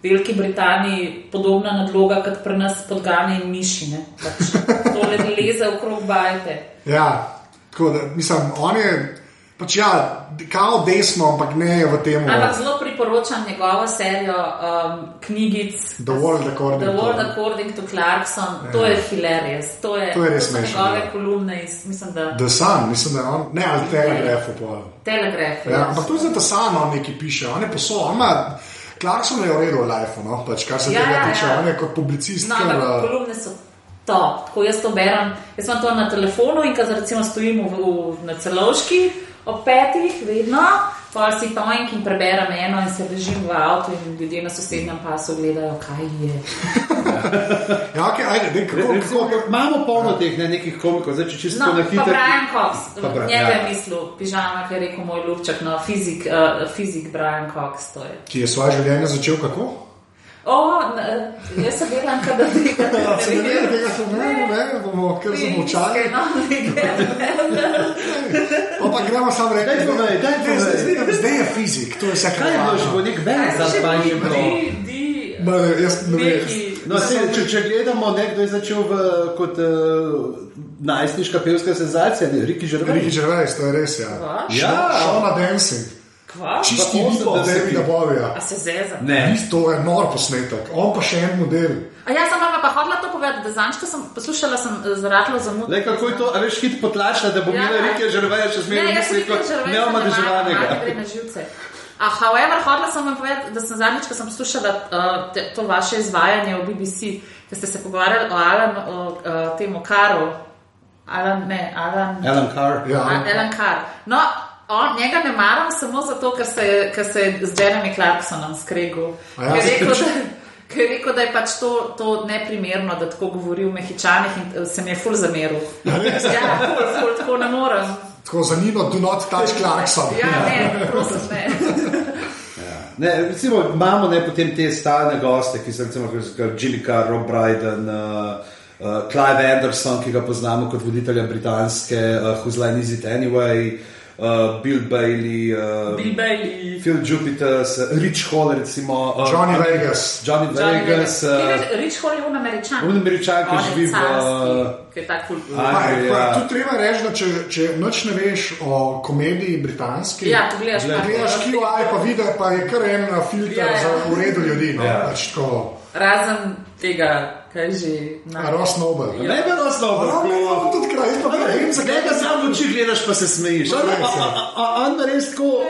Veliki Britaniji podobna nadloga, kot pri nas podgane in miši. Ne, pač, to poleg leze okrog bajte. Ja, tako da, mislim, on je, pač ja, kao desno, ampak ne v tem. Ampak zelo priporočam njegovo serijo um, knjigic The World According The to- World According to Clarkson. To je hilarious. To, je, To je res smešno, Njegove ja. kolumne iz, mislim, da The Sun, mislim, da on, ne, ali Telegraph. upal. Telegraf. Ja, ampak to je za The Sun, on nekaj piše, on je posod, on ima, Clarkson je v redu v life, no, pač, kar se Ja, tega ja, tiče, ja. on je kot publicist. No, kar, eh, kolumne so top. Tako jaz to berem. Jaz imam to na telefonu in ko recimo stojim v, v, na celovški ob petih, vedno. Pa si toink in preberem eno in se držim v avtu in ljudje na sosednjem pasu gledajo, kaj je. Ja, okay, ajde, dej, kako, Recimo, kako, imamo polno teh ne, nekih komikov, zdaj če čisto No, na hitro. Brian Cox, Bra- njega ja. je mislil, pižama, ki je rekel moj ljubček, no, fizik, uh, fizik Brian Cox, to je. ki je svoje življenje začel kako? O, n- jaz sem vedela, da tega ne Ja, se ne vem, vem. tega se ne vem, ne, bomo kar zamovčali. No, Pa gremo samo reči. Daj povej, daj povej. zdaj- je fizik, to je vse, kar Kaj je bilo že, bo nek ven za spanje bilo? Ma, jaz ne vem. No, se, če, če gledamo, nekdo je začel v, kot uh, najstniška pevska senzacija, Riki Žervej. Riki Gervais, to je res, ja. Ja. Šona Dancing, Kva? čisti V nipo 80-ih. Davida Bovija. A se zeza? Ne. To je nor posnetek, on pa še en model. A jaz sem vam pa hodila to povedati, da zančka sem poslušala, sem zrahlo zamudila. Le kako je to, a veš, hit potlačila, da bo Ja. imela Riki Žerveja še Ne, zmeraj jaz sem misli rekla, kot že gre neomadeževanega. na živce. A however, hodila sem vam povedati, da sem zadnjič, ko sem poslušala uh, te, to vaše izvajanje v BBC, ko ste se pogovarjali o Alan, o uh, tem Karu. Alan, ne, Alan. Alan Carr. Ja. Alan Carr. No, on, njega ne maram samo zato, ker se, je- ker se je z Jeremy Clarksonom skregal. A ja, Ker je rekel, da, ker je rekel, da je pač to, to neprimerno, da tako govori v Mehičanih in eh, se mi je ful zameril. Ja, ful, ful, tako ne morem. Tako za Nino, do not touch Clarkson. Ja, ne, prosim, ne. Ne, recimo, imamo ne, potem te stalne goste, ki so recimo kot Jimmy Carr, Rob Brydon, uh, uh, Clive Anderson, ki ga poznamo kot voditelja britanske uh, Who's Line Is It Anyway, uh, Bill Bailey, uh, Bill Bailey. Phil Jupiter, Rich Hall, recimo, uh, Johnny Vegas. Johnny Johnny Vegas, Vegas. uh, Rich Hall je un američan. Un Američan, ki živi v, uh, ki je a- Ja. tu treba reči, da če, če noč ne veš o komediji britanski, Ja, pogledaš, gledaš je. QI, pa vidiš, pa je kar en uh, filter Ja, ja. za uredu ljudi. No, Ja. pač tako. Razen tega, kaj že. A Na, Ross Noble. Ne bi bilo Pa, slabo. no, ne, on tudi kraj, jaz pa ne vem, zakaj Zakaj ga samo v oči gledaš, pa se smejiš? On, Res je. a- a- a- on res tako.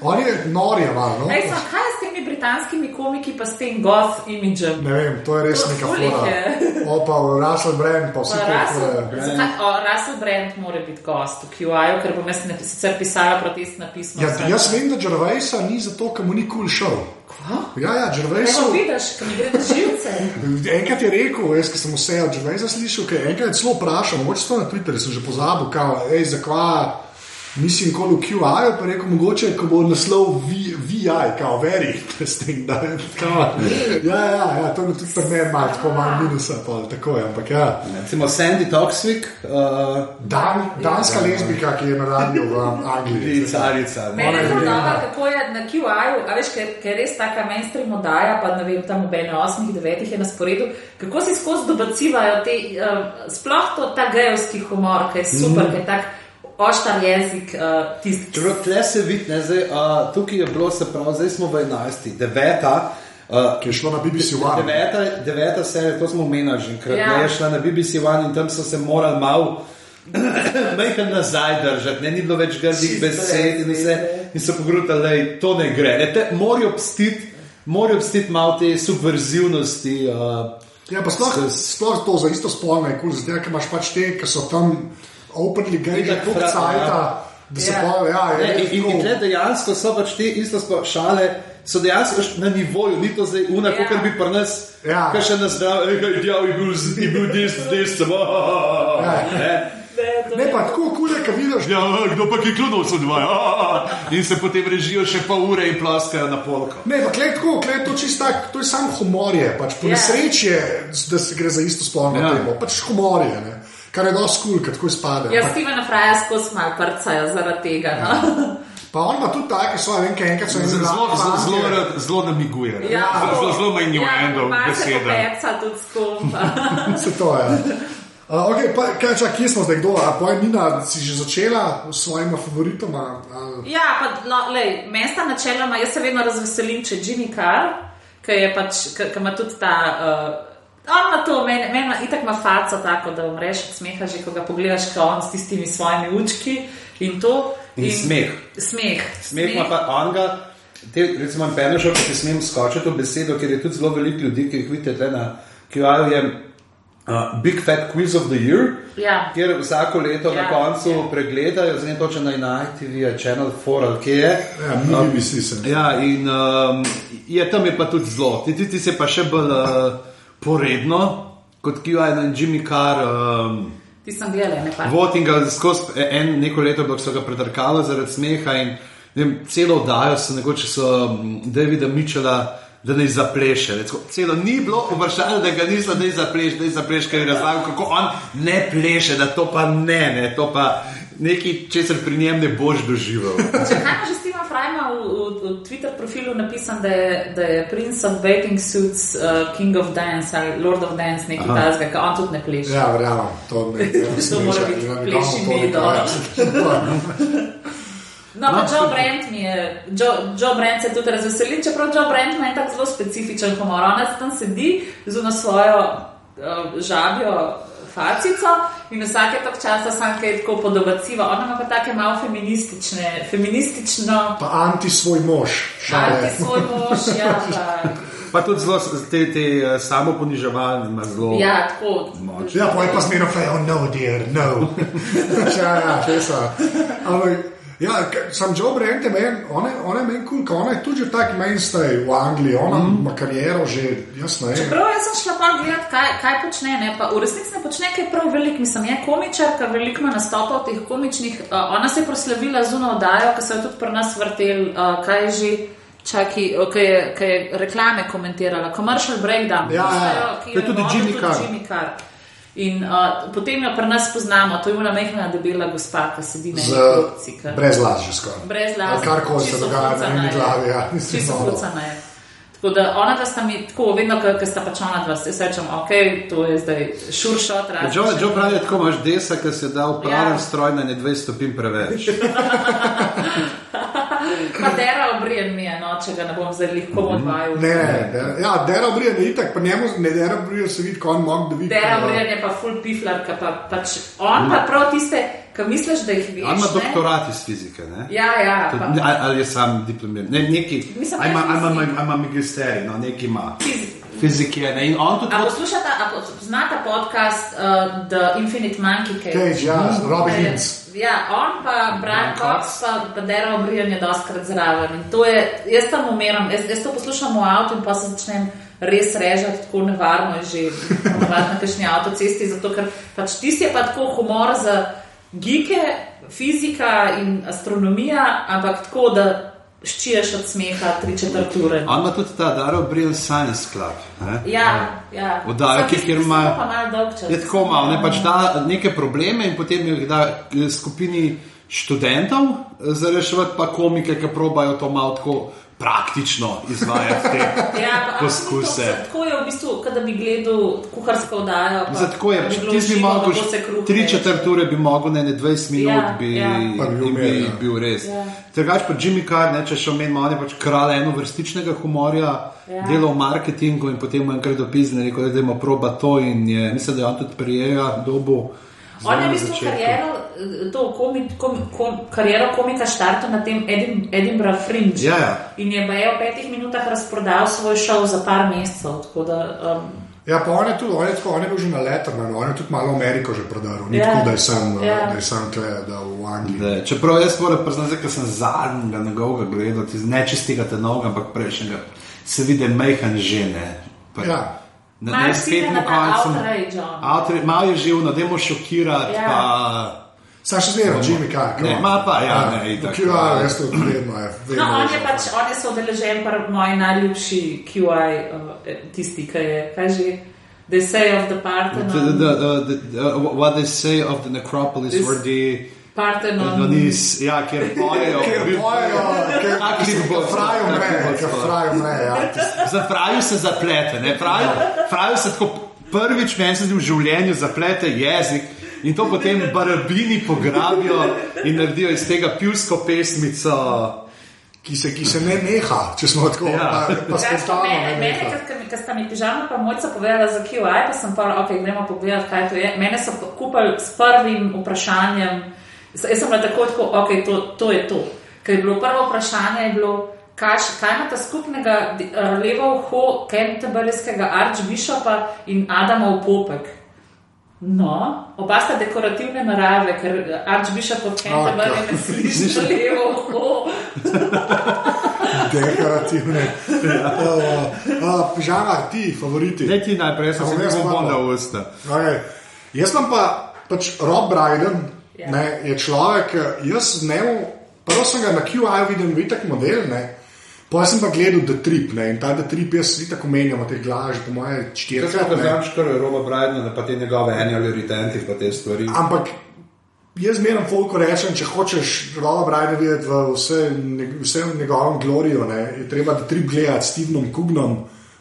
On je nor, je malo. No? Ej, sam, kaj je s temi britanskimi komiki, pa s tem goth imidžem? Ne vem, to je res To neka fora. je. O, pa Russell Brand, pa Pa ti Russell, Brand mora biti gost v QI-ju, ker bom jaz ne, sicer pisala protestna pisma. Ja, vse. jaz vem, da Gervaisa ni zato, ker mu ni kul cool šel. Kva? Ja, ja, Evo Gervaisu. vidiš, ko mi gre živce. Enkrat je rekel, jaz sem vse od Gervaisa slišal, ker enkrat je celo vprašal, mogoče to na Twitterju sem že pozabil, kao, ej, zakaj nisi nikoli v QI-ju, pa rekel, mogoče, ko bo naslov V- VI, kao, very interesting. Da, je kao, ja, ja, ja, to je tudi pri meni malo, tako malo minusa, pa tako je, ampak ja. Recimo Sandy Toksvik, uh, Dan, danska lezbika, ki je na radiju v Angliji. carica. ne. Mene je dobro, kako je na QI-ju, a veš, ker, ker res taka mainstream oddaja, pa ne vem, tam v 8, 9 je na sporedu, kako si skozi dobacivajo te, uh, sploh to ta gejovski humor, ki je super, mm. ki je tak oštar jezik, uh, tisti. Čeprav tle se vidi, ne, zdaj, uh, tukaj je bilo, se pravi, zdaj smo v 11. deveta. Uh, Ki je šlo na BBC One. Deveta, deveta serija, to smo omenili že enkrat, Ja. je šla na BBC One in tam so se morali malo majhen nazaj držati, ne, ni bilo več grdih besed in vse. In so pogrutali, da to ne gre. Ne, te, morajo obstiti, morajo obstiti malo te subverzivnosti. Uh, Ja, pa sploh, sploh to za isto spolne je kul, cool, zato ker imaš pač te, ki so tam openly toliko fra- cajta, da se Ja. pa, ja, je Ne, in, in, tle tako. dejansko so pač te isto šale, so dejansko na nivoju, ni to zdaj una, Ja. ja. kot bi pri nas, Ja. kaj še nas zdrav, ja, je bil, je bil des, des, samo. Ja. Ne, pa tako kul je, ko vidiš, Ja, kdo pa je klonil so dva? In se potem režijo še pol ure in ploskajo na polko. Ne, pa klej tako, klej to čist tak, to je samo humor, je, pač po Ja. nesreči je, da se gre za isto spolno Ja. temo, pač humor je, ne. Kar je dosti kul, cool, tako izpade. Ja, Ampak- Stevena Fraja skozi malo prcajo zaradi tega. No? Pa on ima tudi take svoje, vem, kaj enkrat so jim Zelo, zelo, zelo, zelo namiguje. Ja, zelo, zelo manj ja, innuendo se besede. popeca tudi skompa. Se to je. Uh, okay, pa, kaj, čak, kje smo zdaj, kdo? A poj Nina, si že začela s svojima favoritoma? Ali... Ja, pa no, lej, mesta načeloma, jaz se vedno razveselim, če Jimmy Carr, ki je pač, ki ki ima tudi ta. Uh, On ima to, meni men, itak ima faco tako, da umreš od smeha, že ko ga pogledaš, kot on s tistimi svojimi učki in to. In smeh. Smeh. Smeh ima pa on ga. Te, recimo, Penešov, ki ti smem skočiti v besedo, ker je tudi zelo veliko ljudi, ki jih vidite tle na QI, je uh, Big Fat Quiz of the Year, Ja. kjer vsako leto ja, na koncu ja. pregledajo, zdaj ne točno na ITV, Channel 4 ali kje je. Ja, mi se. Ja, in um, je tam je pa tudi zelo. Ti, ti, ti se pa še bolj uh, poredno kot QI in Jimmy Carr. Um, Ti sem gledal, ne pa. Votinga skozi en, neko leto, dok so ga predrkali zaradi smeha in vem, celo oddajo so nekoč so Davida Mičela. Da ne zapleše. Recimo, celo ni bilo vprašanje, da ga niso, da ne zapleše, da ne zapleše, ker je razlagal, kako on ne pleše, da to pa ne, ne to pa nekaj, česar pri njem ne boš doživel. Če kaj ima že Steva Frajma v, v, v Twitter profilu napisan, da je, da je Prince of Bathing Suits, uh, King of Dance ali Lord of Dance, nekaj takega, ker on tudi ne pleše. Ja, verjamem, to ne To mora biti pleši medo. No, pa Joe Brent mi je, Joe, Joe Brent se tudi razveseli, čeprav Joe Brent ima en tak zelo specifičen humor. Ona se tam sedi z ono svojo uh, žabjo facico in vsake tok časa sam kaj tako podobaciva. Ona ima pa take malo feministične, feministično, Pa anti svoj mož. anti svoj mož, ja, pa, Pa tudi zelo te, te eh, samoponiževalne, ima zelo. ja, tako. Ja, pa je pa zmerno fej, oh no, dear, no. ja, ja, česa. Ampak, ja, sam Joe Brent je meni, ona, je- ona je meni kul, cool, ona je tudi že tak mainstay v Angliji, ona mm. ima kariero že, jaz ne vem. Prav, jaz sem šla pa gledat, kaj, kaj počne. Ne? Pa v resnici ne počne kaj prav velik, mislim, je komičarka, veliko ima nastopov teh komičnih. Uh, ona se je proslavila z uno oddajo, ki so jo tudi pri nas vrteli, uh, kaj je že. Čaki, ki je, ki je reklame komentirala, commercial breakdown, Ja, ja. ki To je tudi Jimmy Carr. In uh, potem jo pri nas poznamo, to je ona mehna debela gospa, ki sedi na klopci. ki- brez las že skoraj. brez las. Kar koli se dogaja eni je. glavi. Ja, fucana je. Tako da ona dva sta mi tako, vedno, ko sta pač ona dva, se rečem, ok, to je zdaj šuršot, razen. Joe, Joe pravi, tako imaš desa, ki se da v pravem Ja. stroj na ne 20 stopinj preveč. Pa dera obrijen mi je, no, če ga ne bom zdaj lahko odvajal. Ne, ne, ja, Dera Brian je itak, pa njemu ne Dera Brian se vidi, ko on mog da vidi. Dera obrijen je pa full piflar, ki pa pač on pa prav tiste, ki misliš, da jih veš. On ima ne? doktorat iz fizike. Ne? Ja, ja, Tudi- pa, Ali ali je sam diplomiran? Ne, neki. Mislim, ima- ima- ali ima magisterij, no, neki ima. fizik. Fizike. Ne? In on tudi. A poslušate, a poznate podcast uh, The Infinite Monkey Cage? Cage, ja, Robin Eh, Hins. Ja, on pa Brian Cox, pa, pa Dera O'Brien je doskrat zraven. In to je, jaz tam umeram, jaz, jaz to poslušam v avtu in pa se začnem res režati, tako nevarno je že ponovadi na kakšni avtocesti, zato ker pač tisti je pa tako humor za gike, fizika in astronomija, ampak tako, da ščiješ od smeha tri četrt ure. On ima tudi ta Daro Brill Science Club. Ne? Ja, ja. Oddaja, ki- kjer so ima-. Je tako malo, ne pač da neke probleme in potem jih da eh, skupini študentov eh, za reševati, pa komike, ki probajo to malo tako praktično izvajati. Te. Ja, poskuse. a, Tako je v bistvu, da bi gledal kuharsko oddajo. tako je, bilo ti bi mogel, tri četrt ure bi mogel, ne, ne 20 minut Ja, bi, ja. Bi bi ja. bil res. Ja. Drugač pa Jimmy Carr, ne, če še omenim, on je pač kralj enovrstičnega humorja, Ja. delal v marketingu in potem mu je enkrat dopisne, rekel, da ima proba to in je, mislim, da je on tudi prijela dobu. On je v na bistvu kariero, eh, to komi, kom, kom, kariero komika štartal na tem Edim, Edinburgh Fringe. Ja, ja. In je baje v petih minutah razprodal svoj šov za par mesecev. Tako da, um, Ja, pa on je tudi, on je, tako, on je bil že na Lettermanu, on je tudi malo Ameriko že prodaril, ni Ja. tako, da je sam, Ja. da je sam tle, da v Angliji. Da, čeprav jaz moram priznati, ker sem zadnjega njegovega gledal, iz- ne čistega tenoga, ampak prejšnjega, se vidi mehen žene. Pa, Ja. Malo ne si spet na mu ta koncem. outrage, Malo je živno, da mu šokirati. Ja. Pa, Sam še zmeraj, Jimmy Carr. Ne, ma pa, ja, ne, itak. Kira, jaz to vedno je. no, vedno on je že. pač, on je soodeležen pri moji najljubši QI, uh, tisti, ki je, kaj že, The Say of the the, Parthenon. the, the, the, uh, what they say of the necropolis Is- where the Parthenon. no, nis, ja, kjer pojejo. Ker pojejo, ker Tak lik bo- frajo bo ker frajo mre, ja. Za fraju se zaplete, ne? Fraju, fraju se tako prvič meni se v življenju zaplete jezik in to potem barabini pograbijo in naredijo iz tega pivsko pesmico. Ki se, ki se ne neha, če smo tako Ja. ne Mene, neha. ko sta mi pižama pa mojca povedala za QI, pa sem pa, ok, gremo pogledat, kaj to je. Mene so kupili s prvim vprašanjem. Jaz sem bila tako, tako ok, to, to je to. Ker je bilo prvo vprašanje, je bilo, kaj, kaj imata skupnega di- eh, levo uho Canterburyskega archbishopa in Adamov popek. No, oba sta dekorativne narave, ker archbishop od Canterbury ja. ne sliši levo uho. Dekorativne. Uh, uh, Pižama, ti, favoriti. Ne ti najprej, jaz sem se jaz nekaj bomba pa- v usta. Okay. Jaz sem pa, pač Rob Bryden, Ja. ne, je človek, jaz ne, prvo sem ga na QI videl, vidik model, ne. Pa sem pa gledal The Trip, ne, in ta The Trip jaz vsi tako menjam, te glaže, po moje Jaz sem štirikrat. pa ne. znam škar Roba Brydena, da pa te njegove annual retenti pa te stvari. Ampak jaz zmerno folko rečem, če hočeš Roba Bryden videti v vse, ne- vse v njegovem gloriju, ne, je treba The Trip gledati s Stevenom Kugnom.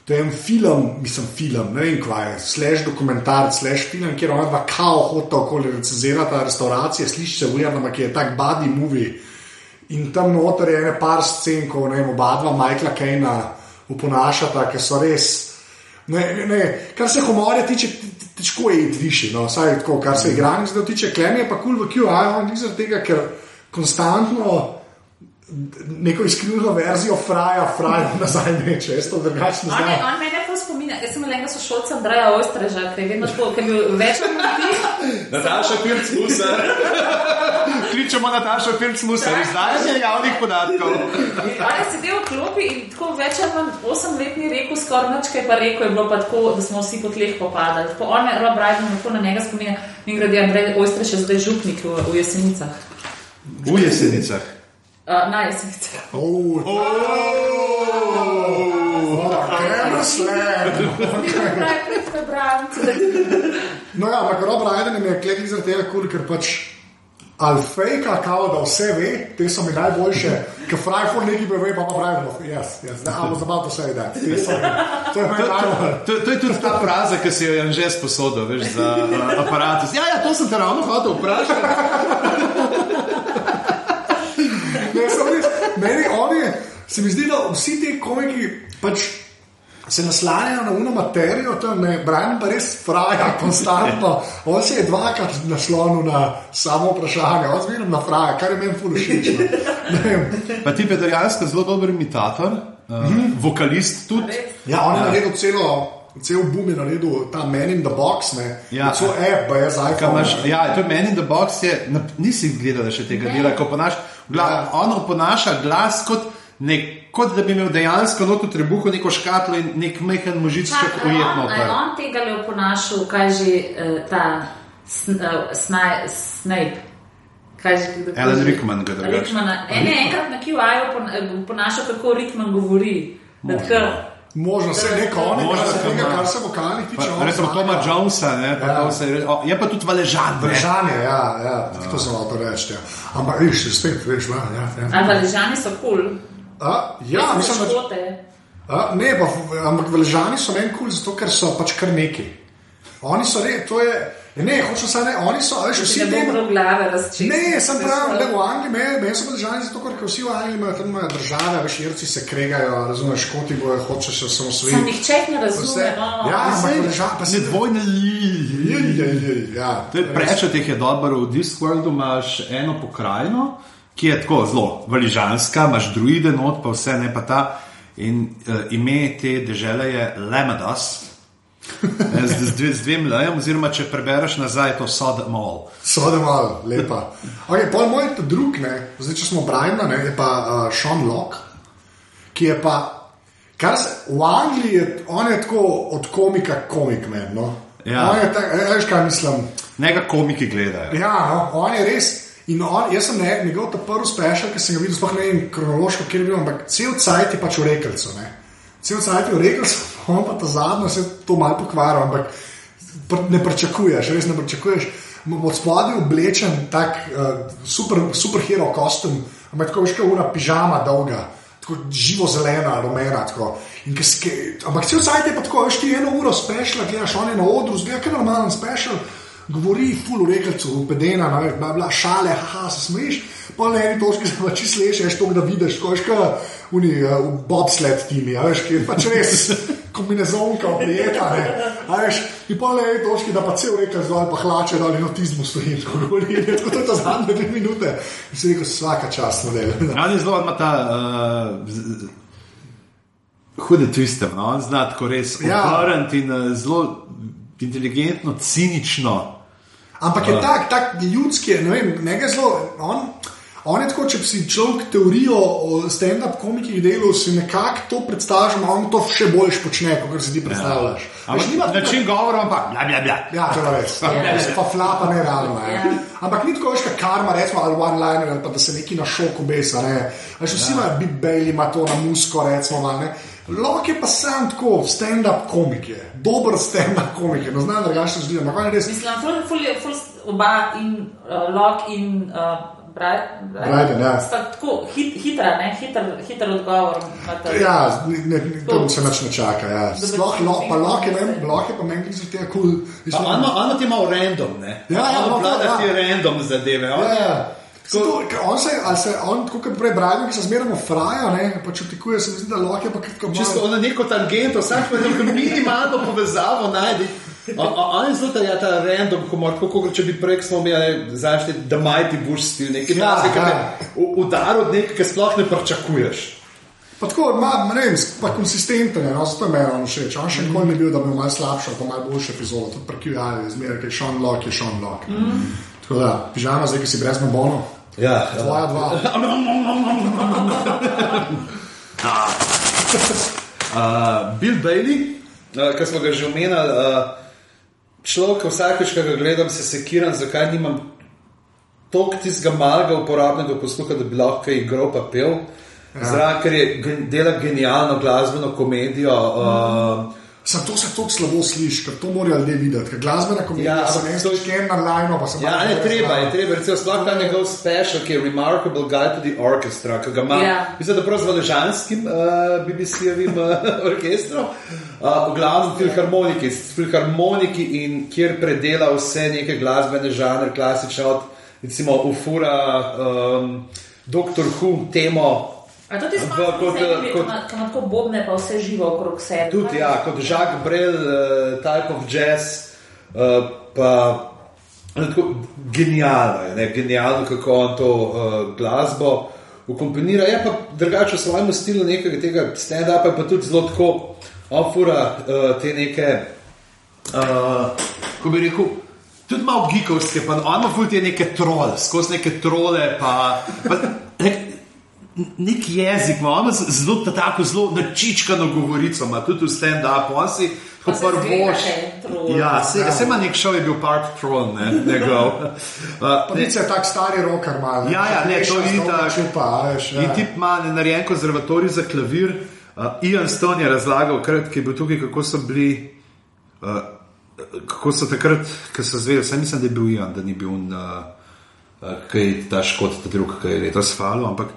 To je en film, mislim, film, ne vem kva je, slash dokumentar, slash film, kjer ona dva kao hota okoli recenzirata restauracije, sliši se ujemno, ki je tak body movie. In tam noter je ene par scen, ko ne vem, oba dva Michaela Kejna uponašata, ki so res. Ne, ne. Kar se humorja tiče, te- te- težko je iti više, no, vsaj tako, kar se igranja zdaj tiče, klem je pa kul cool v QI, ni zaradi tega, ker konstantno neko izkrivljeno verzijo fraja, fraja nazaj neče, jaz to drugače ne On, je, znam. on mene to spominja. Jaz sem enega sošolca Andreja Ostreža, ki je vedno tako, ker je bil več ljudi. Nataša Pirc Musar. Kličemo Natašo Pirc Musar, izdajanje javnih podatkov. On je sedel v klopi in tako več ali manj 8 let ni rekel, skoraj nič, kaj pa rekel, je bilo pa tako, da smo vsi po tleh popadali. Tako on je Rob Brydon, tako na njega spominja. In gradi Andrej Ostrež je zdaj župnik v, v Jesenicah. V jesenicah. Uh, na Jesenicah. Oh, prebram. No, ja, ampak Rob mi je klepil zaradi tega, kul, ker pač. Ali fake, kao, da vse ve, te so mi najboljše, ker Fryford nekaj ve, pa pa Brydon, yes, yes, I was about to say that. Te so mi- To je najbolj. To, to je tudi ta fraza, ki si jo je že sposodil, veš, za uh, aparatus. Ja, ja, to sem te ravno hotel vprašati. Ne, samo res, meni oni, se mi zdi, da vsi ti komiki pač se naslanjajo na uno materijo, tam ne, Brian pa res fraja konstantno. On se je dvakrat naslonil na samo vprašanje, on zmerno na fraja, kar je meni fulošično. Pa ti je dejansko zelo dober imitator, uh, vokalist tudi. Ja, on je naredil celo. Cel boom je naredil ta Man in the Box, ne. Ja. Cel app, pa je za Kaj iPhone. Imaš, ja, to je meni in the box, je, na, nisi gledal še tega dela, ko ponaš, gla, Ja. on oponaša glas kot, nek, kot da bi imel dejansko noto trebuho, neko škatlo in nek mehen kot a je ujetno. on, a je on tega le oponašal, kaj že uh, ta sn, uh, snaj, Snape. Kaj že- Rickman ga drugače. Rickmana. En je enkrat na QI-ju oponašal, kako Rickman govori. Da tako- Možno se on, Možno kar, se vokalnih tiče. Recimo zna. Toma Jonesa, ne, pa Ja. se, je- o, je pa tudi valežan. ne. Držanje, ja, ja, to sem hotel reči. Ja. Ampak, viš, spet, veš, ja, ja, ja. Ampak ležani so kul. Cool. A, ja, mislim, da. A, ne, pa, ampak veležani so meni kul, cool, zato ker so pač kar neki. Oni so re, to je, ne, hočem samo oni so, a veš, vsi Ne ti. bom prav glave razčistila. Ne, sem prav, le v Angliji, meni me so veležani zato, ker vsi v Angliji imajo tam imajo države, veš, jerci se kregajo, razumeš, škoti bojo, hočeš se samo Sam svojiti. nihče jih ne razume. No. Ja, ampak veležani, pa Se dvojne Je, je, je, ja. To je preveč teh je dobro. V Discordu imaš eno pokrajino, ki je tako zelo valižanska, imaš druide not, pa vse ne pa ta. In uh, ime te države je Lemados. Z, z, z dvem lejem, oziroma če prebereš nazaj, je to Sodomol. Sode malo, lepa. Okay, pol moj ta drug, ne, zdaj če smo Brian, ne, je pa uh, Sean Locke, ki je pa, kar se v Angliji je, on je tako od komika komik, men, no. Ja. On je tak, e, veš kaj mislim. Nega komiki gledajo. Ja, no, on je res. In on, jaz sem ne, njegov ta prvi special, ki sem ga videl, sploh ne vem kronološko, kjer je bil, ampak cel cajt je pač v rekelcu. Ne. Cel cajt je v rekelcu, on pa ta zadnjo se to malo pokvaril, ampak ne pričakuješ, res ne pričakuješ. Od spodaj je oblečen tak uh, super, superhero kostum, ampak tako veš, kot ura pižama dolga. tako živo zelena, rumena. Tako. In ke s- ke- Ampak vse vsaj je pa tako, veš ti eno uro special, gledaš on je na odru, zgleda, kaj je normalen special. Govori, ful, rekelcu, pedena, ne, bla, bla, šale, haha, se smeješ. Pa na eni točki se pa čisto lešeš, to, da vidiš, ko kaj uni, uh, v bobsled timi, veš, ki je pač res kombinezonka, oprijeta, ne. A veš, in pa na eni točki, da pa cel rekel zdaj, pa hlače, da in avtizmu stoji, tako govori, tako to je ta zadnje dve minute. In si rekel, vsaka čast model. On je zelo ima ta uh, hude twiste, no? on zna tako res Ja. obrniti in uh, zelo inteligentno, cinično. Ampak je tak, tak ljudski, ne vem, nekaj zelo. On, on je tako, če si človek teorijo o stand-up komikih delal, si nekako to predstavljaš, a on to še boljš počne, kot si ti predstavljaš. Ja. Ampak način govora, ampak bla, bla, bla. Ja, to je res. Ja, pa flapa ne realno. Ja. Ampak ni tako, veš, kot karma, recimo, ali one-liner, ali pa da se neki na šoku besa. Ne. Veš, vsi imajo Big Bailey, ima to na musko, recimo. Ne. Lok je pa sam tako, stand-up komik je, dober stand-up komik je, no znam drugače zdi, ampak on je res. Mislim, ful, ful, ful, oba in uh, Lok in uh, Brian, Bryden, ja. sta tako hit, hitra, ne, hiter, hiter odgovor. Ja, ne, ne, to se nič ne čaka. Ja. Sploh lo, pa lahko je, meni- lahko je pa meni zaradi tega kul. Ima- on ima ti malo random, ne? Ja, ja, on no, vlada ja. ti random zadeve. On, Ja, ja. Zato, ker on se, ali se, on, tako kot prej Brian, ki se zmerno fraja, ne, pač otikuje, se mi zdi, da lahko je pa kratko Čisto malo. ono neko tangento, vsak pa neko minimalno povezavo najdi. A- a- On je zelo ta, ja, ta random humor, kot če bi prej smo imeli zašti The Mighty Bush stil, nekaj Ja, takega, ja. udar od nekaj, kar sploh ne pričakuješ. Pa tako, ma, ne vem, pa konsistenten je, no, zato je meni on všeč. On še Mhm. nikoli ni bil, da bi imel malo slabšo, pa malo boljšo epizodo, tudi pri QI, zmeraj, ker je Sean Lock, je Sean Lock. Mm. Tako da, pižama, zdaj, ki si brez mobono, Ja, tvoja dva. Uh, Bill Bailey, uh, ki smo ga že omenili, uh, človek, vsakeč, ko ga gledam, se sekiram, zakaj nimam toliko tistega malega uporabnega posluha, da bi lahko igral pa pel. Ja. Zraven, ker je gen- dela genialno glasbeno komedijo. Uh, Sam to se tako slabo sliši, ker to morajo ljudje videti. Ker glasbena komedija, Ja, ja, sem ampak en to- sliški en na lajno, pa sem Ja, ne, ne treba, je treba. Recimo, sploh ta njegov special, ki je Remarkable Guide to the Orchestra, ki ga ima, Ja. mislim, da prav z valežanskim uh, BBC-ovim uh, orkestrom, uh, v glavnem filharmoniki, s filharmoniki in kjer predela vse neke glasbene žanre, klasične od, recimo, ufura, um, Doctor Who temo. A to ti V- spomni, kot, kot, kot tako bobne, pa vse živo okrog sebe. Tudi, ja, kot Jacques Brel, uh, Type of Jazz, uh, pa no, tako, genialno je, ne, genialno, kako on to uh, glasbo ukomponira. Je pa drugače v svojem stilu nekega tega stand-upa, pa tudi zelo tako, on fura uh, te neke, uh, ko bi rekel. Tudi malo gigovske, pa on ima ful te neke trole, skozi neke trole, pa, pa nek, nek jezik, ima zelo ta- tako zelo načičkano govorico, ima tudi v stand-upu, on si prvoš. Ja, se, Ja. se ima nek šov, je bil Park Troll, ne, njegov. Uh, nič je tak stari rokar malo. Ja, ja, ne, to je itak. Čupa, a veš. Ja. In tip ima narejen konzervatorij za klavir. Uh, Ian Stone je razlagal, krat, ki je bil tukaj, kako so bili. Uh, kako so takrat, ko so zvedeli, vse mislim, da je bil Ian, da ni bil on, uh, uh, kaj ta škot, ta drug, ki je letos falil, ampak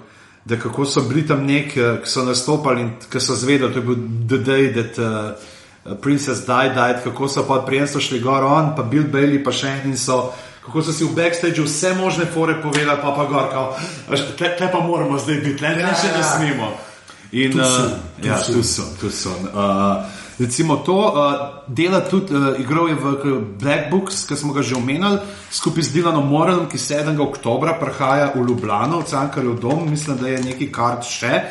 da kako so bili tam nek, uh, ki so nastopali in ki so zvedeli, to je bil The Day that uh, Princess Died, died, kako so pa prijemstvo šli gor on, pa Bill Bailey, pa še en in so. Kako so si v backstageu vse možne fore povedali, pa pa gor, kao, te, te pa moramo zdaj biti, ne, ne, Ja, še ne ja. smemo. In, Tu so, uh, tu ja, so. tu so, tu so. Uh, recimo to uh, dela tudi, uh, igral je v Black Books, ki smo ga že omenili, skupaj z Dilanom Morelom, ki 7. oktober prihaja v Ljubljano, v Cankarjev dom, mislim, da je neki kart še.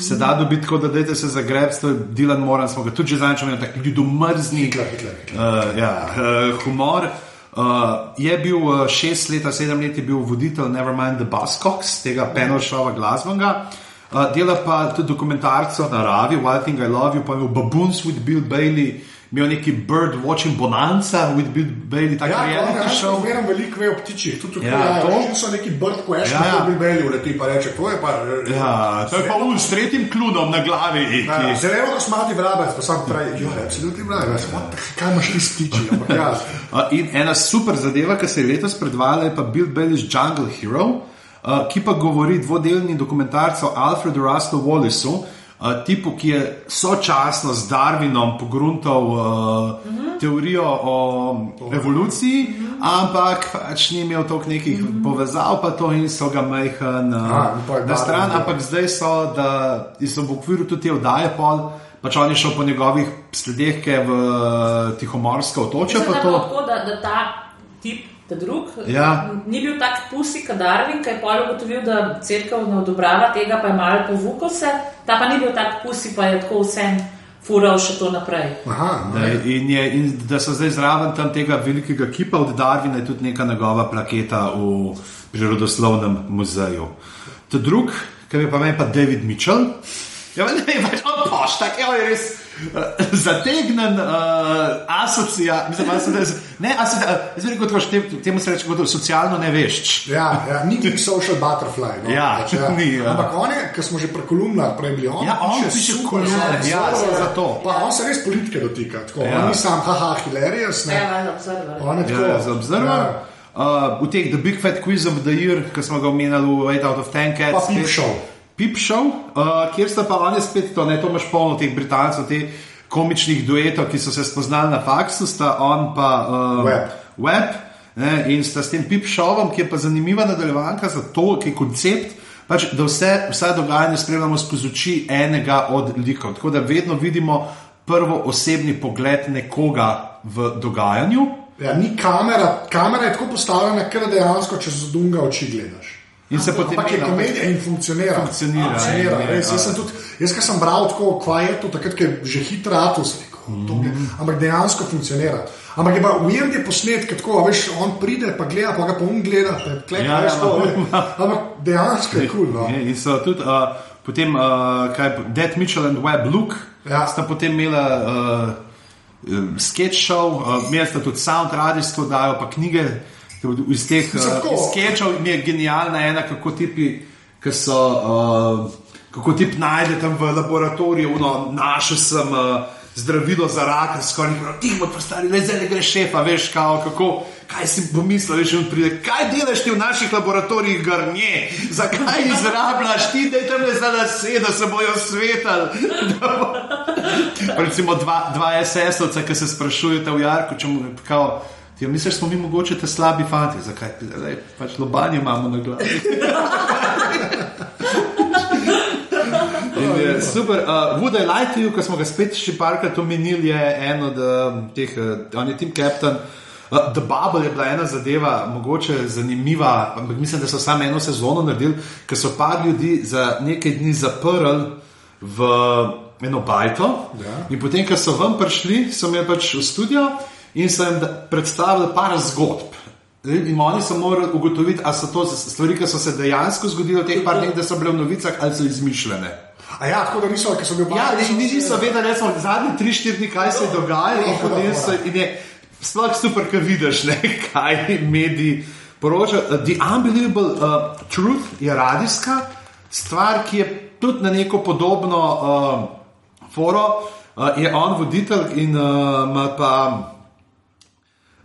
Se da dobiti, tako da dajte se zagreb, to je Dilan Moran, smo ga tudi že zadnjič omenili, tako ljudomrzni Hitler, Hitler, Hitler. uh, ja, uh, humor. Uh, je bil uh, šest let, sedem let je bil voditelj Nevermind the Buzzcocks, tega penalšova glasbenega. Uh, dela pa tudi dokumentarce o naravi, Wild Thing I Love You, pa je Baboons with Bill Bailey, imel neki Bird Watching Bonanza with Bill Bailey, tako Ja, reality ja, show. Zmeraj veliko ve o ptičih, tudi Ja, ja, to. to so neki bird question, Ja, ja. ja, ki bi bili uleti, pa reče, to je pa. Ja, to je pa un s tretjim klunom na glavi. Ja, Ki, Zeleno kosmati vrabec, pa sam pravi, jo, absolutni vrabec, kaj imaš ti s ptiči, ampak ja. Uh, in ena super zadeva, ki se je letos predvajala, je pa Bill Bailey's Jungle Hero. Uh, ki pa govori dvodelni dokumentarc o Alfredu Russellu Wallisu. Uh, tipu, ki je sočasno z Darwinom pogruntal uh, uh -huh. teorijo o evoluciji, uh -huh. ampak pač ni imel toliko nekih uh -huh. povezav, pa to in so ga majhen uh, A, in pol je na stran. Darwin, Ampak zdaj so, da so v okviru tudi te oddaje pol. Pač on je šel po njegovih sledeh ke v eh, Tihomorsko otočje. Mislim, to- je bilo tako, da, da ta tip, ta drug, Ja. ni bil tak pusi, kot Darwin, ki je pol ugotovil, da crkva ne odobrava tega, pa je malo povukal se, ta pa ni bil tak pusi, pa je tako vsem fural še to naprej. Aha, no, Ne, in, je, in da so zdaj zraven tam tega velikega kipa od Darwina, je tudi neka njegova plaketa v Prirodoslovnem muzeju. To drug, ki je pa meni pa David Mitchell. Ja, ne vem, pač on poštak, ja, je res zategnen, uh, asocial, mislim, asocial, ne, asocial, jaz bi rekel, že tem- temu se reče kot socialno nevešč. Ja, ja, ni nek social butterfly. No, Ja, pač, ni, ja. Ampak on je, ki smo že pri kolumnah prej bili, on Ja, on piše kolumne, zelo, ja, zelo, zato. Pa on se res politike dotika. Tako, Ja. On ni sam, haha, hilarious. Ne. Ja, valjda, observer. On je tako. Ja, za obzorvar. Ja. Uh, v teh The Big Fat Quiz of the Year, ki smo ga omenjali v 8 out of 10 cats. Pa Peep Show. Peep Show, uh, kjer sta pa oni spet to, ne, to imaš polno teh Britancev, teh komičnih duetov, ki so se spoznali na faksu, sta on pa uh, Webb. Web. Ne, in sta s tem Peep Showom, ki je pa zanimiva nadaljevanka za to, ki je koncept. Pač, da vse, vse dogajanje spremljamo skozi oči enega od likov. Tako da vedno vidimo prvo osebni pogled nekoga v dogajanju. Ja, ni kamera, kamera je tako postavljena, ker dejansko čez dunga oči gledaš. In se potem Ampak je mena- komedija in funkcionira. Funkcionira, funkcionira ja, res. ja. Jaz sem tudi, jaz ki sem bral tako kvajeto, takrat, ko je že hitro atus, ampak dejansko funkcionira. Ampak je pa ujem je posnet, ker tako, a veš, on pride, pa gleda, pa ga pa um gleda, pa je klek, Ja, ja, veš, ja, to, veš. ampak dejansko je kul. Cool, no. Je, In so tudi uh, potem, uh, kaj, Dead Mitchell and Webb Luke, Ja. sta potem imela uh, sketch show, uh, imeli sta tudi sound radijsko dajo, pa knjige iz teh uh, iz sketchov. Mi je genialna ena, kako tipi, ki so. Uh, Kako ti najde tam v laboratoriju, no, našel sem uh, zdravilo za rak, skoraj ni ti mu postari, le zdaj greš šefa, veš, kao, kako, kaj si pomislil, veš, in pride, kaj delaš ti v naših laboratorijih, grnje, zakaj izrabljaš ti, da je tam le za lase, da se bojo svetali. Bo- Recimo dva, dva SS-ovca, ki se sprašujete v Jarku, če mu kao. Ti misliš, smo mi mogoče te slabi fanti, zakaj? Lej, pač lobanje imamo na glavi. In je super. Uh, Would I Like to You, ki smo ga spet še parkrat omenili, je en od um, teh, uh, on je team captain. Uh, The Bubble je bila ena zadeva, mogoče zanimiva, ampak mislim, da so samo eno sezono naredili, ker so par ljudi za nekaj dni zaprli v eno bajto. Ja. In potem, ko so ven prišli, so imeli pač v studio in so jim predstavili par zgodb. In oni so morali ugotoviti, ali so to stvari, ki so se dejansko zgodile v teh par dneh, da so bile v novicah ali so izmišljene. A ja, tako da niso, ker so bili Ja, obali, in niso vedeli, recimo, zadnji tri, štiri dni, kaj se je dogajalo, in potem so in je sploh super, ker vidiš, ne, kaj mediji poročajo. Uh, The Unbelievable uh, Truth je radijska stvar, ki je tudi na neko podobno uh, foro. Uh, je on voditelj in uh, pa.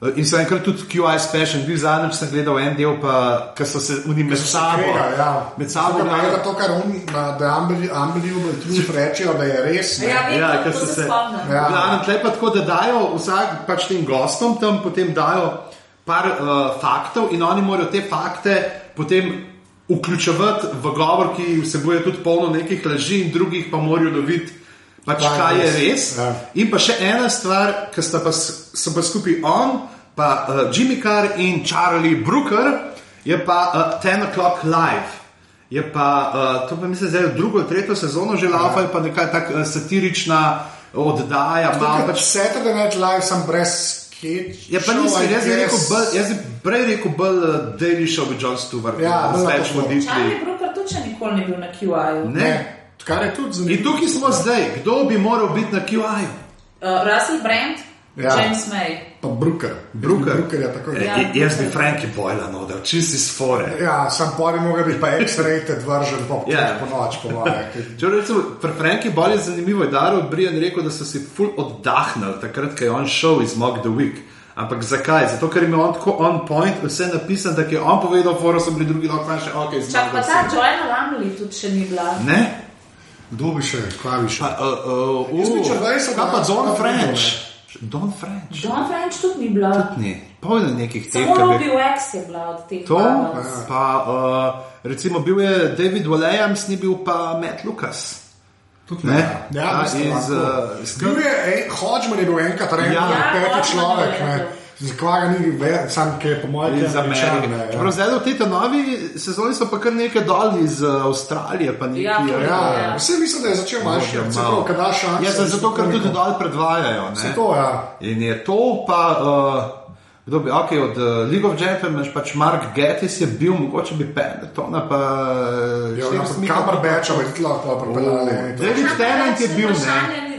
Uh, In so enkrat tudi QI special, bil zadnjič sem gledal en del, pa ki so se oni med sabo. Kregajo, ja. Med sabo gledali. pa to, kar on, na Unbelievable Truth rečejo, da je res. ne. Ja, Ja, ja, ker so se spomnim. Ja. V glavnem, tle pa tako, da dajo vsak pač tem gostom tam potem dajo par uh, faktov in oni morajo te fakte potem vključevati v govor, ki vsebuje tudi polno nekih laži in drugih pa morajo loviti. Pač, Kaj je kaj je res. Ja. In pa še ena stvar, ki sta pa, pa skupaj on, pa uh, Jimmy Carr in Charlie Brooker, je pa uh, 10 o'clock live. Je pa, uh, to pa mislim, zdaj v drugo, tretjo sezono že laufa, je pa neka tak uh, satirična oddaja, malo Tukaj pač. Saturday Night Live sem brez sketch. Ja, pa nisem, jaz bi rekel, bolj, jaz bi prej rekel bolj uh, Daily Show with John Stewart, Ja, z na več to. voditelji. Charlie Brooker tudi še nikoli ni bil na QI-ju. Ne. Ne, kar je tudi zanimivo. In tukaj smo zdaj, kdo bi moral biti na QI-ju? Uh, Russell Brand, Ja. ja. James May. Pa Brooker. Brooker. Brooker je tako. Ja. Ja. Ja. Jaz bi Frankie Boyla nodal, čisti iz fore. Ja, sam pori mogo biti pa X-rated vržen po, Ja. po noč, po moje. Če rečemo, pri Franki bolj je zanimivo, je Daro Brian rekel, da so si ful oddahnili takrat, ko je on šel iz Mock the Week. Ampak zakaj? Zato, ker ima on tako on point, vse napisano, da je on povedal, fora so bili drugi lahko še ok, Čak pa ta. Joanna Lamley tudi še ni bila. Ne? Kdo bi še? Pa, uh, uh, uh, kaj pa Don prav French? Don French. John French tudi ni bila. Ne, povedal nekih teh, Samo Robbie bi. Wax je bila od teh. To, Bubbles. pa uh, recimo bil je David Williams, ni bil pa Matt Lucas. Tudi Ne? ne. Ja, A, mislim, iz, lahko. uh, iz- Bil je, ej, Hodgman je bil enkrat rekel, Ja. ja, Ja, peti Hodgman človek. je ne. Zakaj ga ni več, sam ki je po mojem Iz Amerike. Ja. Čeprav zdaj v tej novi sezoni so pa kar nekaj dol iz uh, Avstralije, pa nekaj. Ja, to je Ja, Ja. vse mislim, da je začel še, celo, malo. kad daš šanso. Ja, zato, ker tudi da dol predvajajo. ne. Se to, ja. In je to pa, uh, kdo bi, ok, od uh, League of Gentlemen, pač Mark Gettis je bil, mogoče bi Pendletona, pa Ja, ja, Kamar pa- Beča, pripeljali. Oh, ej, to- David Tennant je bil, ne.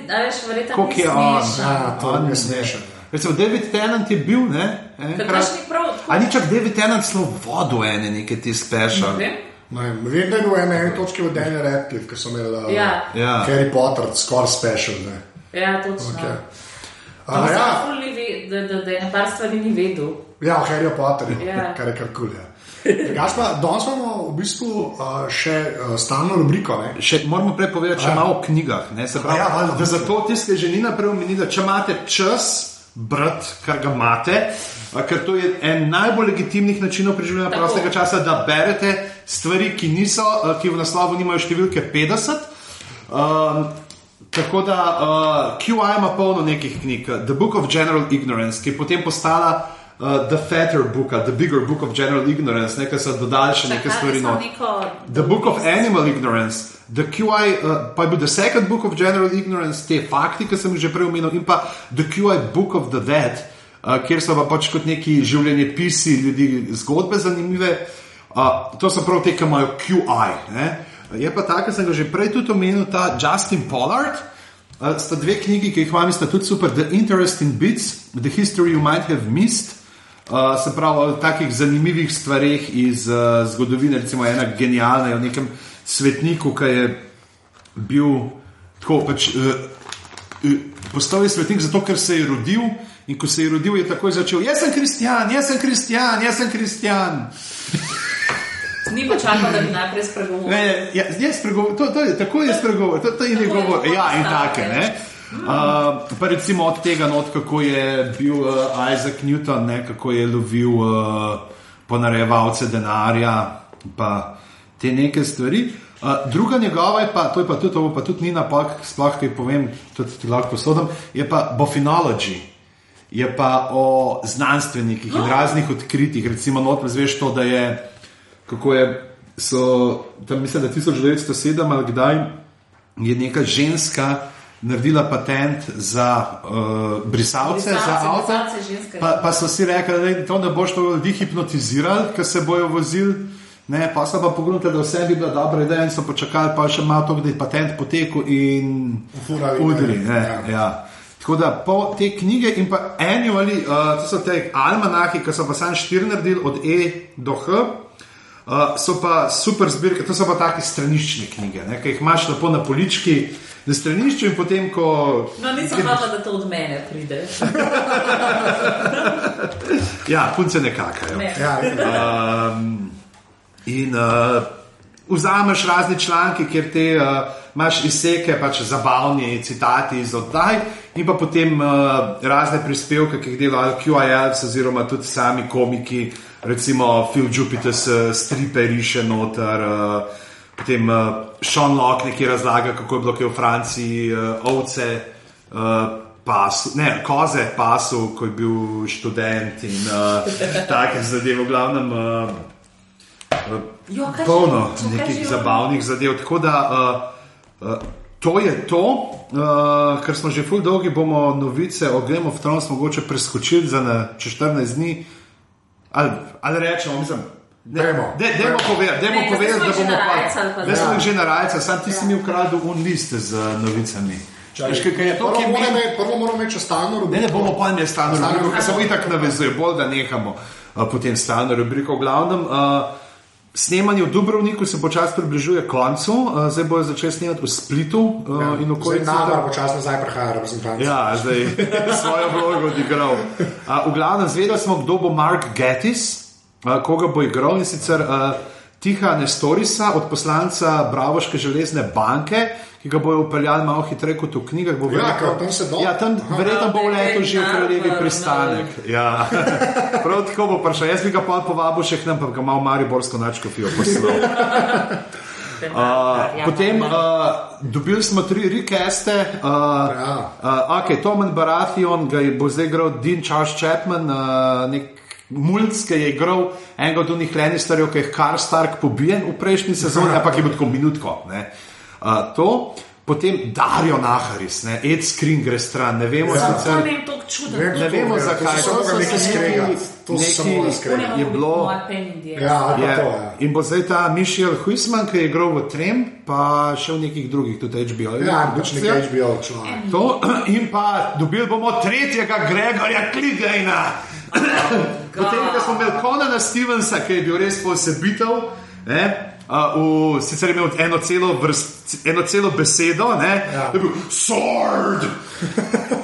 ne. Koliko je on? Ja, to je ne. smešen. Recimo, David Tennant je bil, ne? enkrat- Takrat ni prav. A ni čak David Tennant slo vodo ene, neke ti special. Ne vem. Da je bil en eni točki od Daniel Radcliffe, ki so imeli uh, Ja. Ja. Harry Potter, skoraj special. Ne. Ja, točno. Okay. Okay. Uh, ja, ni ve- Da, da, da je na par stvari ni vedel. ja, v Harry Potterju, Ja. kar je kar kul. Ja. Drugač pa, danes imamo v bistvu uh, še uh, stalno rubriko. Ne? Še, moramo prej povedati, če Ja. malo o knjigah. Ne, se pravi, Ja, valjda. da zato tiste že ni naprej omenili, da če imate čas brati, kar ga imate, ker to je en najbolj legitimnih načinov preživljanja Tako. prostega časa, da berete stvari, ki, niso, ki v naslovu nimajo številke 50. Um, Tako da uh, QI ima polno nekih knjig. The Book of General Ignorance, ki je potem postala uh, The Fatter Book, ali The Bigger Book of General Ignorance, nekaj so dodali še nekaj stvari. neko- The Book of Animal Ignorance, The QI, uh, pa je bil The Second Book of General Ignorance, te fakti, ki sem jih že prej omenil, in pa The QI Book of the Dead, uh, kjer so pa pač kot neki življenjepisi ljudi, zgodbe zanimive. Uh, to so prav te, ki imajo QI. Ne? Je pa tako, sem ga že prej tudi omenil, ta Justin Pollard. Uh, sta dve knjigi, ki jih imam, in sta tudi super. The Interesting Bits, The History You Might Have Missed. Uh, se pravi, o takih zanimivih stvareh iz uh, zgodovine, recimo ena genialna je o nekem svetniku, ki je bil tako pač. Uh, Postal je svetnik zato, ker se je rodil in ko se je rodil, je takoj začel: Jaz sem kristjan, jaz sem kristjan, jaz sem kristjan. Ni pa čakal, da bi najprej spregovoril. Ne, ja, je spregovor, to, to je tako je spregovor, to, to je njegov. je Ja, in take. ne. Uh, pa recimo od tega, not, kako je bil uh, Isaac Newton, ne, kako je lovil uh, ponarejevalce denarja, pa te neke stvari. Uh, druga njegova je pa, to je pa tudi, to pa tudi ni napak, sploh kaj povem, tudi ti lahko posodam, je pa Bofinology. Je pa o znanstvenikih in raznih odkritjih, recimo, noč zveš to, da je kako je, so, tam mislim, da 1907 ali kdaj je neka ženska naredila patent za uh, brisalce, Brisalce, za avto. Pa, pa so si rekli, da to ne boš to ljudi hipnotizirali, ker se bojo vozili. Ne, pa so pa pogledali, da vse bi bila dobra ideja in so počakali, pa še malo to, da je patent potekel in udri. ne. Ne, Ja. ja. Tako da po te knjige in pa annually, uh, to so te almanahi, ki so pa sam štiri naredili od E do H. Uh, so pa super zbirke, to so pa take straniščne knjige, ne, ki jih imaš lepo na polički, na stranišču in potem, ko. No, nisem hvala, da to od mene pride. Ja, punce ne kakajo. Ne. Ja, ja. Um, in uh, vzameš razne članke, kjer te uh, imaš izseke, pač zabavni citati iz oddaj, in pa potem uh, razne prispevke, ki jih delajo QILs, oziroma tudi sami komiki, recimo Phil Jupiter, stripe riše noter. Uh, Potem uh, Sean Locke nekaj razlaga, kako je bilo kaj v Franciji, uh, ovce, uh, pasu, ne, koze pasu, ko je bil študent in uh, take zadeve, v glavnem. Uh, Jo, kaj polno nekih že- zabavnih zadev. Tako da uh, uh, to je to, uh, ker smo že ful dolgi, bomo novice o Game of Thrones mogoče preskočili za na, čez 14 dni. Ali, ali rečemo, mislim. Ne, Dajmo. de, dajmo povedati, dajmo Ne, povedati, da bomo že narajcali, pa Zdaj smo jih že narajali, sam ti si mi ukradel un list z novicami. Veš, kaj- kaj je to, Prvo moramo imeti- Prvo moramo imeti stalno Ne, rubriko. ne bomo pa ne stalno rubriko, ker samo itak navezuje, bolj da nehamo uh, potem stalno rubriko. V glavnem, uh, Snemanje v Dubrovniku se počasi približuje koncu, uh, zdaj bojo začeli snemati v Splitu uh, ja, in Zdaj okolici. Navar počasno zdaj prihaja reprezentant. Ja, zdaj svojo vlogo odigral. V glavnem, zvedeli smo, kdo bo Mark Gettis, koga bo igral in sicer Tiha Nestorisa, od poslanca Bravoške železne banke, ki ga bojo upeljali malo hitreje kot v knjigah. Bo Ja, verjetno- ker tam se do- Ja, tam verjetno bo v letu že v Ja, kraljevi ja, pristanek. Ja. Prav tako bo prišel. Jaz bi ga pa povabil še k nam, pa ga malo Mariborsko načkofijo poslal. Uh, potem uh, dobili smo tri rekeste. Uh, Ja. uh, okay, Tomen Baratheon, ga je bo zdaj igral Dean Charles Chapman, uh, nek mulj, ki je igral enega od unih Lannisterjev, ki je Karl Stark pobijen v prejšnji sezoni, ampak je bil tako minutko. ne. Uh, to. Potem Dario Naharis, ne, Ed Skrin gre stran, ne vemo Ja. To sicer. ne vem, to čudno. Ne, Ne vemo To, ja, to zakaj, to so neki neki- To so samo neki- skregati. je bilo- Ja, Je, to, ja. in bo zdaj ta Mišel Huisman, ki je igral v Trem, pa še v nekih drugih, tudi HBO. Ja, pač neki HBO človek. To, in pa dobili bomo tretjega Gregorja Kligajna. Potem, ko smo imeli Konana Stevensa, ki je bil res posebitev, ne, uh, v, sicer je imel eno celo, vrst, eno celo besedo, ne, Ja. to je bil Sword.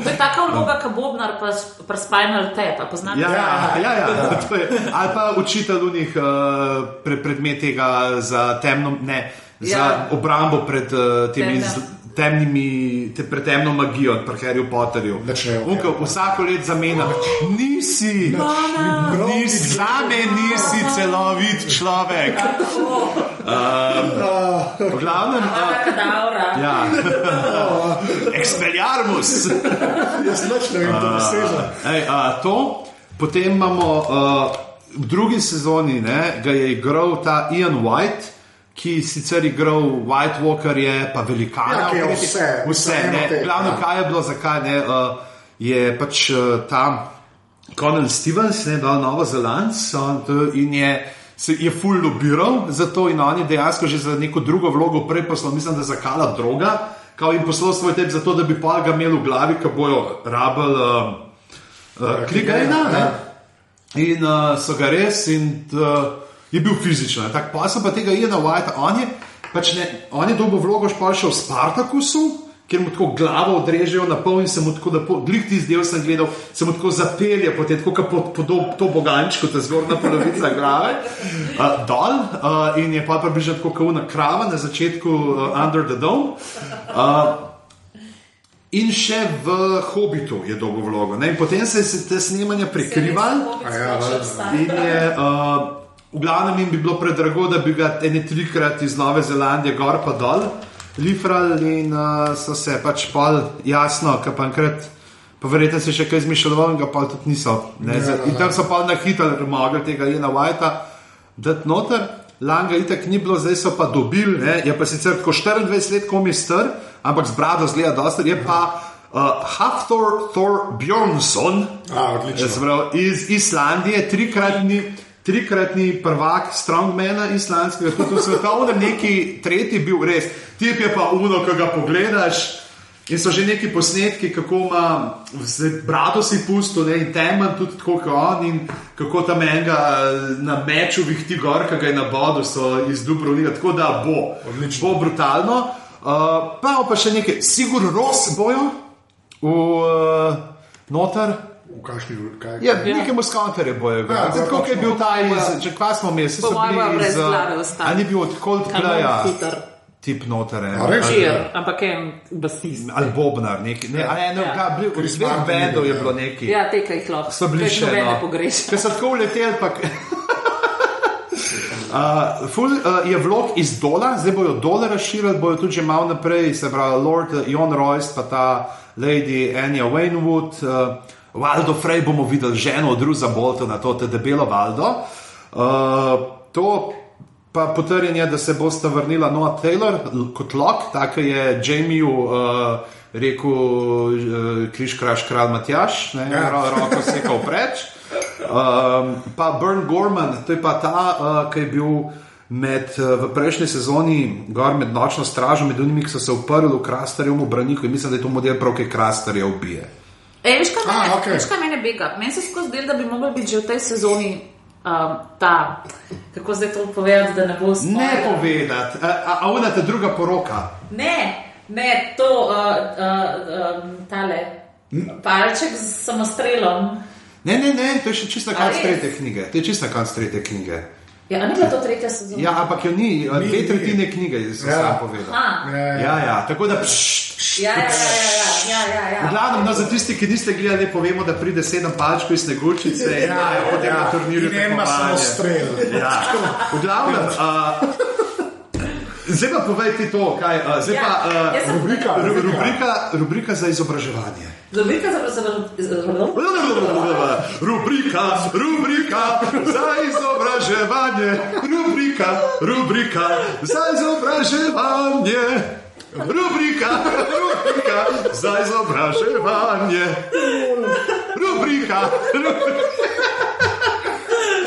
To je taka vloga, kot Bobnar, pa, pa Spinal Tap, a poznate? Ja, ja, ja, ja. To je, ali pa učitelj unih uh, pre, predmet tega za temno, ne, za Ja. obrambo pred uh, temi Temne. Temnimi, te, pred temno magijo, pri Harryju Potterju. Nič ne, Unka, ok. vsako let zamenja. Nisi, nisi, za me nisi celovit človek. Um, v glavnem, uh, Kadavra. ja. Expelliarmus. Jaz noč ne vem, to a, to, potem imamo uh, v drugi sezoni, ne, ga je igral ta Ian White. Ki sicer igral White Walker, je pa velikana. Ja, ki vse, vse vse ne. te, Glavno, ja. kaj je bilo, zakaj ne, uh, je pač uh, tam Conan Stevens, ne, dal Novo Zelandijo in je, se, je full lobiral za to in on je dejansko že za neko drugo vlogo prej poslal, mislim, da za kala droga, kao jim poslal svoj tep zato, da bi pa ga imeli v glavi, ko bojo rabili uh, uh, klikajna. ne. In uh, so ga res, in uh, je bil fizičen. Tako pa sem pa tega Iena Whitea, on je, pač ne, on je dobil vlogo špal še v Spartakusu, kjer mu tako glavo odrežejo na pol in se mu tako, da glih ti zdel sem gledal, se mu tako zapelje, potem tako kot pod, pod to bogančko, ta zgornja polovica glave, uh, dol uh, in je pa približno tako kot una krava na začetku uh, Under the Dome. Uh, In še v Hobbitu je dolgo vlogo. Ne? In potem se je te snemanja prekrivalo. ja, In je, uh, v glavnem jim bi bilo predrago, da bi ga ene trikrat iz Nove Zelandije gor pa dol lifrali in uh, so se pač pol jasno, kar pa enkrat. Pa verjetno se je še kaj izmišljalo, in ga pa tudi niso. Ne, Ja, ja, ja, in tam so pa na hitro mogli tega Jena Whitea dati noter. Langa itak ni bilo, zdaj so pa dobili, ne, je pa sicer tako 24 let komi star, ampak z brado zgleda dosti, je pa uh, Haftor Thor Bjornsson, A. Zbrav, iz Islandije, trikratni, trikratni prvak strongmana islandskega, tudi v svetovnem, neki tretji bil res. Tip je pa uno, ko ga pogledaš. In so že neki posnetki, kako ima brado si pusto, ne, in temen tudi tako kot on, in kako tam enega na meču vihti gor, ki ga je na bodu, so iz Dubrovnika, tako da bo, Odlično. bo brutalno. Uh, pa pa še nekaj, sigurno ros bojo v uh, notar. V kakšni kaj? Ja, ja. nekemu skanterju bojo. Ja, Ja, tako pač je bil bo- ta iz, če kva smo so Po mojem bili iz, a ni bil od Coldplaya, tip notere. A res? Čir, ampak en basist. Ali Bobnar, neki. Ne, ali ne, Ja. ja. bil, v Chris dveh bendov je ja. bilo neki. Ja, te, ki jih lahko. So bili še ne no. pogrešam. Ker so tako uleteli, pa. Uh, ful, uh, je vlog iz dola, zdaj bojo dole razširili, bojo tudi že malo naprej, se pravi Lord uh, Jon Royce, pa ta Lady Anja Wainwood, uh, Valdo Frey bomo videli ženo od Ruza Boltona, to te debelo Valdo. Uh, to pa potrjen je, da se bosta vrnila Noah Taylor kot lok, tako je Jamie uh, rekel uh, križ kraš kralj Matjaš, ne, Ja. roko sekal preč. Um, pa Burn Gorman, to je pa ta, uh, ki je bil med, uh, v prejšnji sezoni, gor med nočno stražo, med unimi, ki so se uprli v Krastarjev v braniku in mislim, da je to model prav, ki Krastarje ubije. Ej, veš, kaj A, mene, okej. veš, kaj mene bega? Meni se skozi zdelo, da bi mogli biti že v tej sezoni um, ta, kako zdaj to povedati, da ne bo Ne spoiler. povedati, a, a, a ona te druga poroka. Ne, ne, to, uh, uh, um, tale, palček z samostrelom. Ne, ne, ne, to je še čista konc tretje knjige. To je čista konc tretje knjige. Ja, ni bila to tretja sezona? Ja, ampak jo ni, a, Ni, dve tretjine knjige, sem Ja. sam povedal. A, Ja, ja, tako da. Pšt, ja, ja, ja, ja, ja, ja, ja. V glavnem, no, za tisti, ki niste gledali, povemo, da pride sedem palčkov iz Snegučice in ja, ja, potem na turnirju. Ima samo strel. Ja. V glavnem, uh, zdaj pa povej ti to, kaj, uh, zdaj Ja, pa uh, rubrika. ru- rubrika, rubrika za izobraževanje. Rubrika za izobraževanje. Rubrika, rubrika za izobraževanje, rubrika, rubrika za izobraževanje. Rubrika, rubrika za izobraževanje. Rubrika, rubrika.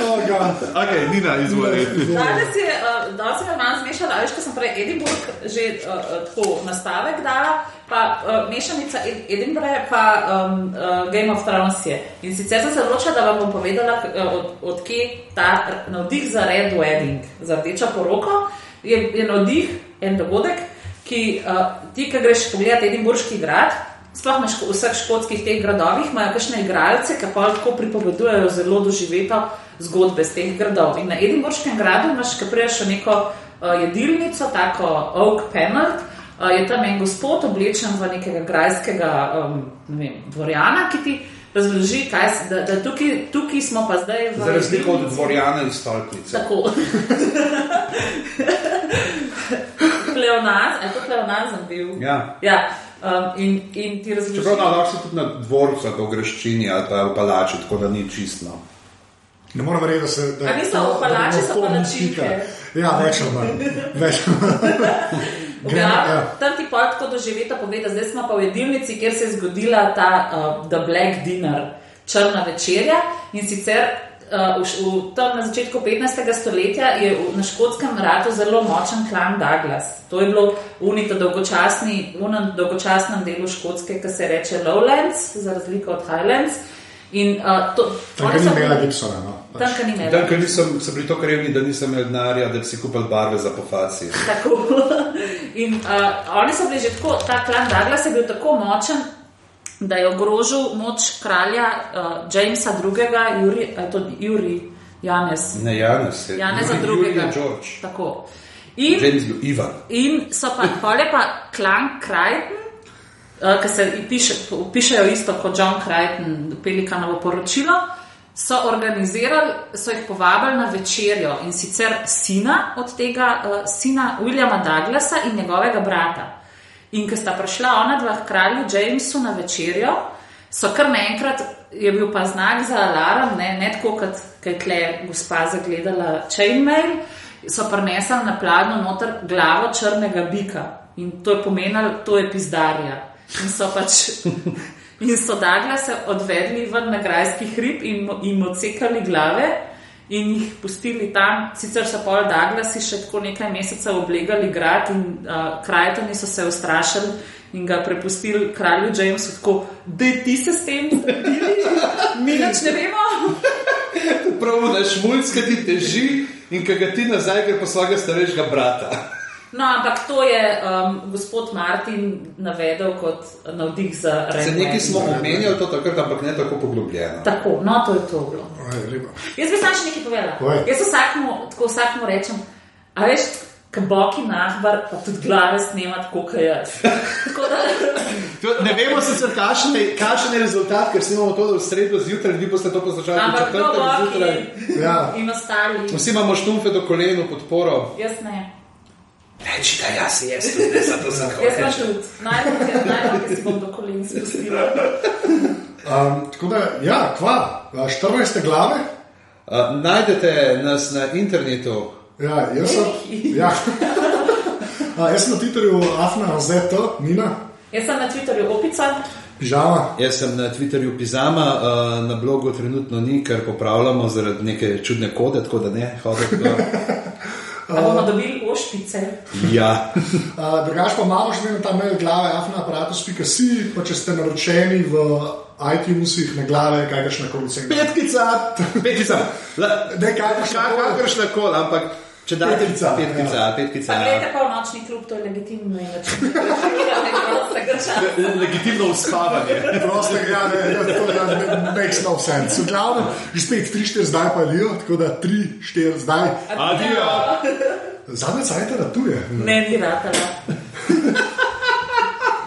Oh, God. Okay, Nina, izvoli. Danes je, uh, danes je malo zmešala, veš, ko sem prej Edinburgh že uh, tako nastavek dala, pa uh, mešanica Ed- Edinburgh pa um, uh, Game of Thrones je. In sicer sem se odločila, da vam bom povedala, uh, od, odkje ta r- navdih za Red Wedding, za rdečo poroko, je, je navdih en dogodek, ki uh, ti, ki greš pogledat Edinburški grad, Sploh na ško, vseh škotskih teh gradovih imajo kakšne igralce, ki pa lahko pripovedujejo zelo doživeto zgodbe z teh gradov. In na Edinburškem gradu imaš, ki priješ v neko uh, jedilnico, tako Oak Panel, uh, je tam en gospod oblečen v nekega grajskega um, ne vem, dvorjana, ki ti razloži, kaj, da, da tukaj, tukaj smo pa zdaj v. Za razliko od dvorjana iz stolpnice. Tako. Pleonaz, je to pleonazem bil? Ja. ja. Um, in, in ti razloži. Čeprav na lahko si tudi na dvorcu, ali v greščini, ali pa v palači, tako da ni čistno. Ne morem verjeti, da se. Da, A niso palače, da so palačinke. Ja, več ali manj. Več ali manj. V Gremo, ja. Tam ti pa to doživeta poveda, zdaj smo pa v jedilnici, kjer se je zgodila ta uh, The Black Dinner, črna večerja. In sicer uh, v, v, tam na začetku 15. stoletja je v, na škotskem ratu zelo močen klan Douglas. To je bilo v unito dolgočasni, unem dolgočasnem delu škotske, ki se reče Lowlands, za razliko od Highlands. In, uh, to, Tam oni ni imela Gibsona. No. Tam, ki ni imela. Dan, ker nisem, so bili tako revni, da nisem imel denarja, da bi si kupil barve za pofaci. Tako. In uh, oni so bili že tako, ta klan Douglas je bil tako močen, da je ogrožil moč kralja uh, Jamesa II., Juri, je to Juri Janez. Ne, Janez je. Janeza II. Je George. Tako. In, James Ivan. in so pa, pol je pa klan Krajten, uh, ki se piše, pišejo isto kot John Krajten, Pelikanovo poročilo. So organizirali, so jih povabili na večerjo in sicer sina od tega, uh, sina Williama Douglasa in njegovega brata. In ko sta prišla ona dva kralju Jamesu na večerjo, so kar naenkrat, je bil pa znak za alarm, ne, ne tako kot ko je tle gospa zagledala chainmail, so prinesli na pladnju noter glavo črnega bika in to je pomenilo, to je pizdarja. In so pač. In so Daglase odvedli ven na grajski hrib in jim odsekali glave in jih pustili tam. Sicer so pol Daglasi še tako nekaj mesecev oblegali grad in uh, krajtani so se ustrašili in ga prepustili kralju Jamesu tako, da ti se s tem zgodili, mi nič ne vemo. Prav na šmulske ti teži in ki ga ti nazaj, ker svojega starejšega brata. No, ampak to je um, gospod Martin navedel kot navdih za Se Red nekaj smo omenjali to takrat, ampak ne tako poglobljeno. Tako, no, to je to bilo. Lepo. Jaz bi samo še nekaj povedala. Jaz vsakmu, tako vsakmu rečem, a veš, kaboki nahbar, pa tudi glave snema tako, kot jaz. Tako da, To, ne vemo sicer, kakšen je, rezultat, ker snimamo to v sredo zjutraj, vi boste to poslušali v četrtek zjutraj. Ja. in ostali, Vsi imamo štumfe do koleno, podporo. jaz ne. Reči, da jaz jaz, ne zato sem Jaz pa tudi. Najbolj, najbolj si bom do kolen spustila. Um, tako da, ja, kva, 14 glave. Uh, najdete nas na internetu. Ja, jaz sem. Ja. A, jaz sem na Twitterju Afna ZT, Nina, Jaz sem na Twitterju opica. pižama. Jaz sem na Twitterju Pizama, uh, na blogu trenutno ni, ker popravljamo zaradi neke čudne kode, tako da ne hodite. A bomo dobili ošpice. Ja. Uh, Drugač pa imamo še vedno ta mail glave, afnaaparatus.si, pa če ste naročeni v iTunesih na glave, kakšna koli cena. Petkica, petkica. Ne, koli. Kakršna koli, ampak če date Petkica, petkica, ja. petkica. Pa gledajte pa v nočni klub, to je legitimno in način. Legitimno uspavanje. Prostega, ja, ne, ne, to makes no sense. V glavnem, že spet 3-4 zdaj pa lijo, tako da 3-4 zdaj. Adijo. Zadnje cajt na tuje. Ne, ni ratala.